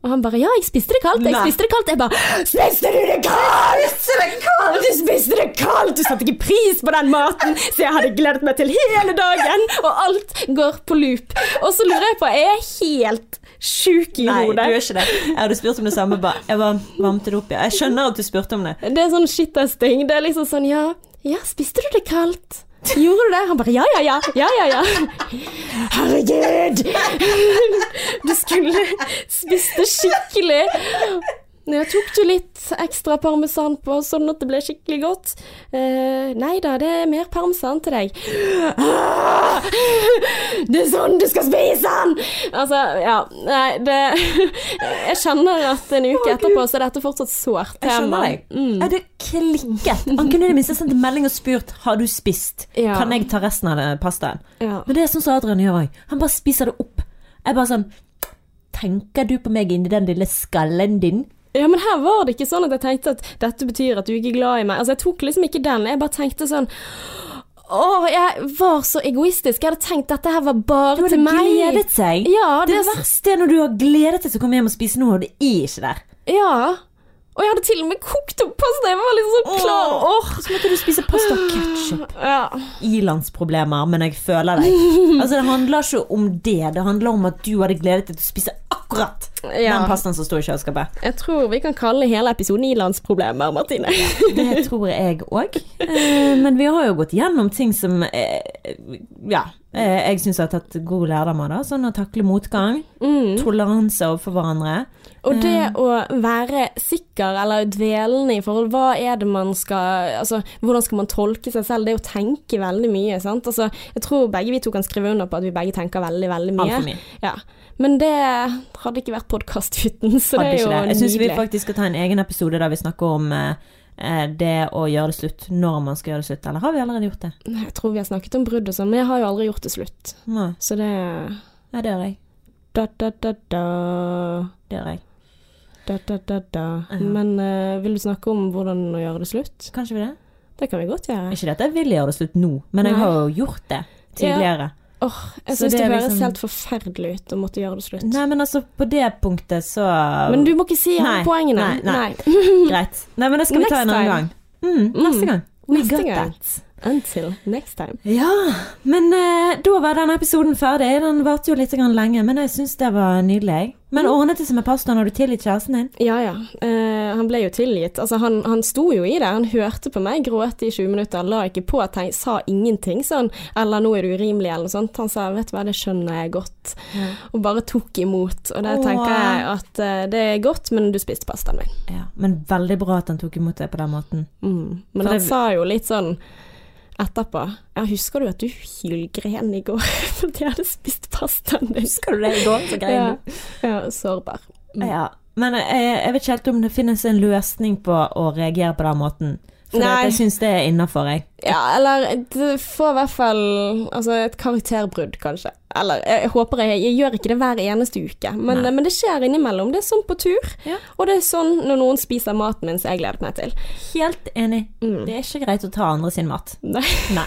Og han bare 'ja, jeg spiste det kaldt', jeg
Nei.
spiste det kaldt. Jeg bare 'spiste du det kaldt?' Du spiste det kaldt! Du satte ikke pris på den maten, så jeg hadde gledet meg til hele dagen, og alt går på loop. Og så lurer jeg på, er jeg helt sjuk i
Nei, du er ikke det. Jeg hadde spurt om det samme. Bare, jeg bare varmte det opp, ja. Jeg skjønner at du spurte om det.
Det er sånn shit-testing. Det er liksom sånn ja, ja, spiste du det kaldt? Gjorde du det? Han bare ja, ja, ja. Ja, ja, ja. Herregud! Du skulle spist det skikkelig. Jeg tok du litt ekstra parmesan på, sånn at det ble skikkelig godt? Uh, nei da, det er mer parmesan til deg. Ah! Det er sånn du skal spise den! Altså, ja. Nei, det Jeg kjenner at en uke etterpå så er dette fortsatt sårt
Jeg skjønner deg.
Mm.
Er det klikket. Han kunne i det minste sendt en melding og spurt Har du spist.
Ja.
Kan jeg ta resten av det pastaen.
Ja.
Men det er sånn som Adrian gjør òg. Han bare spiser det opp. Jeg bare sånn Tenker du på meg inni den lille skallen din?
Ja, men her var det ikke sånn at jeg tenkte at dette betyr at du ikke er glad i meg. Altså, jeg tok liksom ikke den. Jeg bare tenkte sånn Å, jeg var så egoistisk. Jeg hadde tenkt dette her var bare til meg.
Du hadde gledet seg.
Ja,
Det
det,
verste er når du har gledet deg til å komme hjem og spise noe, og det er ikke der.
ja. Og jeg hadde til og med kokt opp pasta. Jeg var liksom så klar. Åh.
Så måtte du spise pasta og ketsjup. <sighs>
Ja.
Ilandsproblemer, men jeg føler deg. <laughs> Altså, det handler ikke om det. Det handler om at du hadde gledet deg til å spise akkurat
Ja.
den pastaen som sto i kjøleskapet.
Jeg tror vi kan kalle hele episoden ilandsproblemer, Martine.
Det <laughs> tror jeg òg. Men vi har jo gått gjennom ting som eh, Ja. eh, Jeg syns jeg har tatt god lærdom av det. Sånn å takle motgang.
Mm.
Toleranse overfor hverandre.
Og det å være sikker eller dvelende i forhold, hva er det man skal Altså, hvordan skal man tolke seg selv? Det er å tenke veldig mye, sant. Altså, jeg tror begge vi to kan skrive under på at vi begge tenker veldig, veldig mye.
Altfor mye.
Ja. Men det hadde ikke vært podkast uten, så
Hadde
det er jo
det. Jeg syns vi faktisk skal ta en egen episode der vi snakker om eh, eh, det å gjøre det slutt. Når man skal gjøre det slutt. Eller har vi allerede gjort det?
Jeg tror vi har snakket om brudd og sånn, men jeg har jo aldri gjort det slutt.
Nei,
Så det
Nei, det gjør jeg.
da, da, da, da.
Det gjør jeg.
Da, da, da, da.
Ja.
Men uh, vil du snakke om hvordan å gjøre det slutt?
Kanskje vi det?
Det kan vi godt gjøre.
Ikke det at jeg vil gjøre det slutt nå, men jeg har jo gjort det tidligere.
Åh, jeg
Så
syns
det
det, høres
liksom-
helt forferdelig ut å måtte gjøre det slutt.
Nei, men altså, på det punktet så
Men du må ikke si alle
Nei,
poengene.
nei, nei. Greit. Nei, men det skal vi ta en annen gang. Mm, neste
Mm.
gang. We
Neste
got
gang.
that.
Until next time.
Ja, men eh, da var denne episoden ferdig. Den varte jo litt lenge, men jeg syns det var nydelig. Men ordnet det seg med pastoren? Har du tilgitt kjæresten din?
Ja ja, eh, han ble jo tilgitt. Altså, han, han sto jo i det. Han hørte på meg gråte i 20 minutter, la ikke på, tenk, sa ingenting sånn 'eller nå er du urimelig', eller noe sånt. Han sa 'vet du hva, det skjønner jeg godt', og bare tok imot. Og det
Åh.
tenker jeg at eh, det er godt, men du spiste pastaen min.
Ja, Men veldig bra at han tok imot det på den måten.
Mm. Men
For
han
det-
sa jo litt sånn etterpå Ja, husker du at du hylgren i går <laughs> fordi jeg hadde spist pastaen din?
Husker du det i går? Så grein
Ja,
du.
ja sårbar. Mm.
Ja. Men jeg, jeg vet ikke helt om det finnes en løsning på å reagere på den måten. For jeg syns det er innafor, jeg.
Ja, eller det får i hvert fall altså, et karakterbrudd, kanskje. Eller jeg, jeg håper jeg, jeg gjør ikke det hver eneste uke, men, men det skjer innimellom. Det er sånn på tur,
Ja.
og det er sånn når noen spiser maten min som jeg gledet meg til.
Helt enig.
Mm.
Det er ikke greit å ta andre sin mat.
Nei. <laughs>
Nei.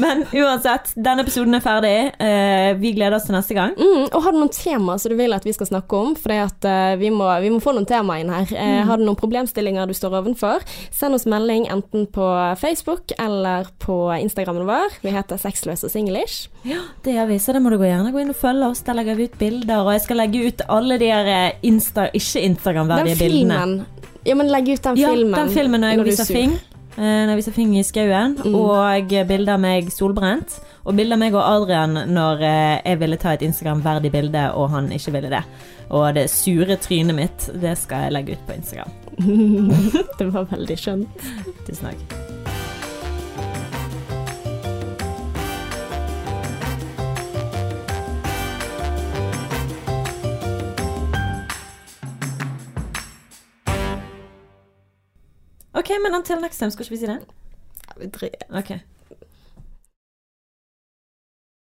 Men uansett, denne episoden er ferdig. Uh, vi gleder oss til neste gang.
Mm, og har du noen tema som du vil at vi skal snakke om? For uh, vi, må, vi må få noen tema inn her. Eh, Har du noen problemstillinger du står ovenfor? Send oss melding enten på Facebook eller på Instagrammen vår. Vi heter Sexløs og singlish.
Ja, det gjør vi, så det må du gjerne gå inn og følge oss. Der legger vi ut bilder, og jeg skal legge ut alle de eh, Insta, ikke Instagram-verdige bildene.
filmen Ja, men legg ut den
Ja,
filmen.
den filmen når jeg
er
viser fing. eh, når vi ser Fing i skauen,
Mm.
og bilder av meg solbrent. Og bilder av meg og Adrian når eh, jeg ville ta et Instagram-verdig bilde, og han ikke ville det. Og det sure trynet mitt, det skal jeg legge ut på Instagram. <laughs>
det var veldig skjønt.
Tusen takk. Ok, men until next time, skal ikke vi si det?
Ja, vi dri-
Ok.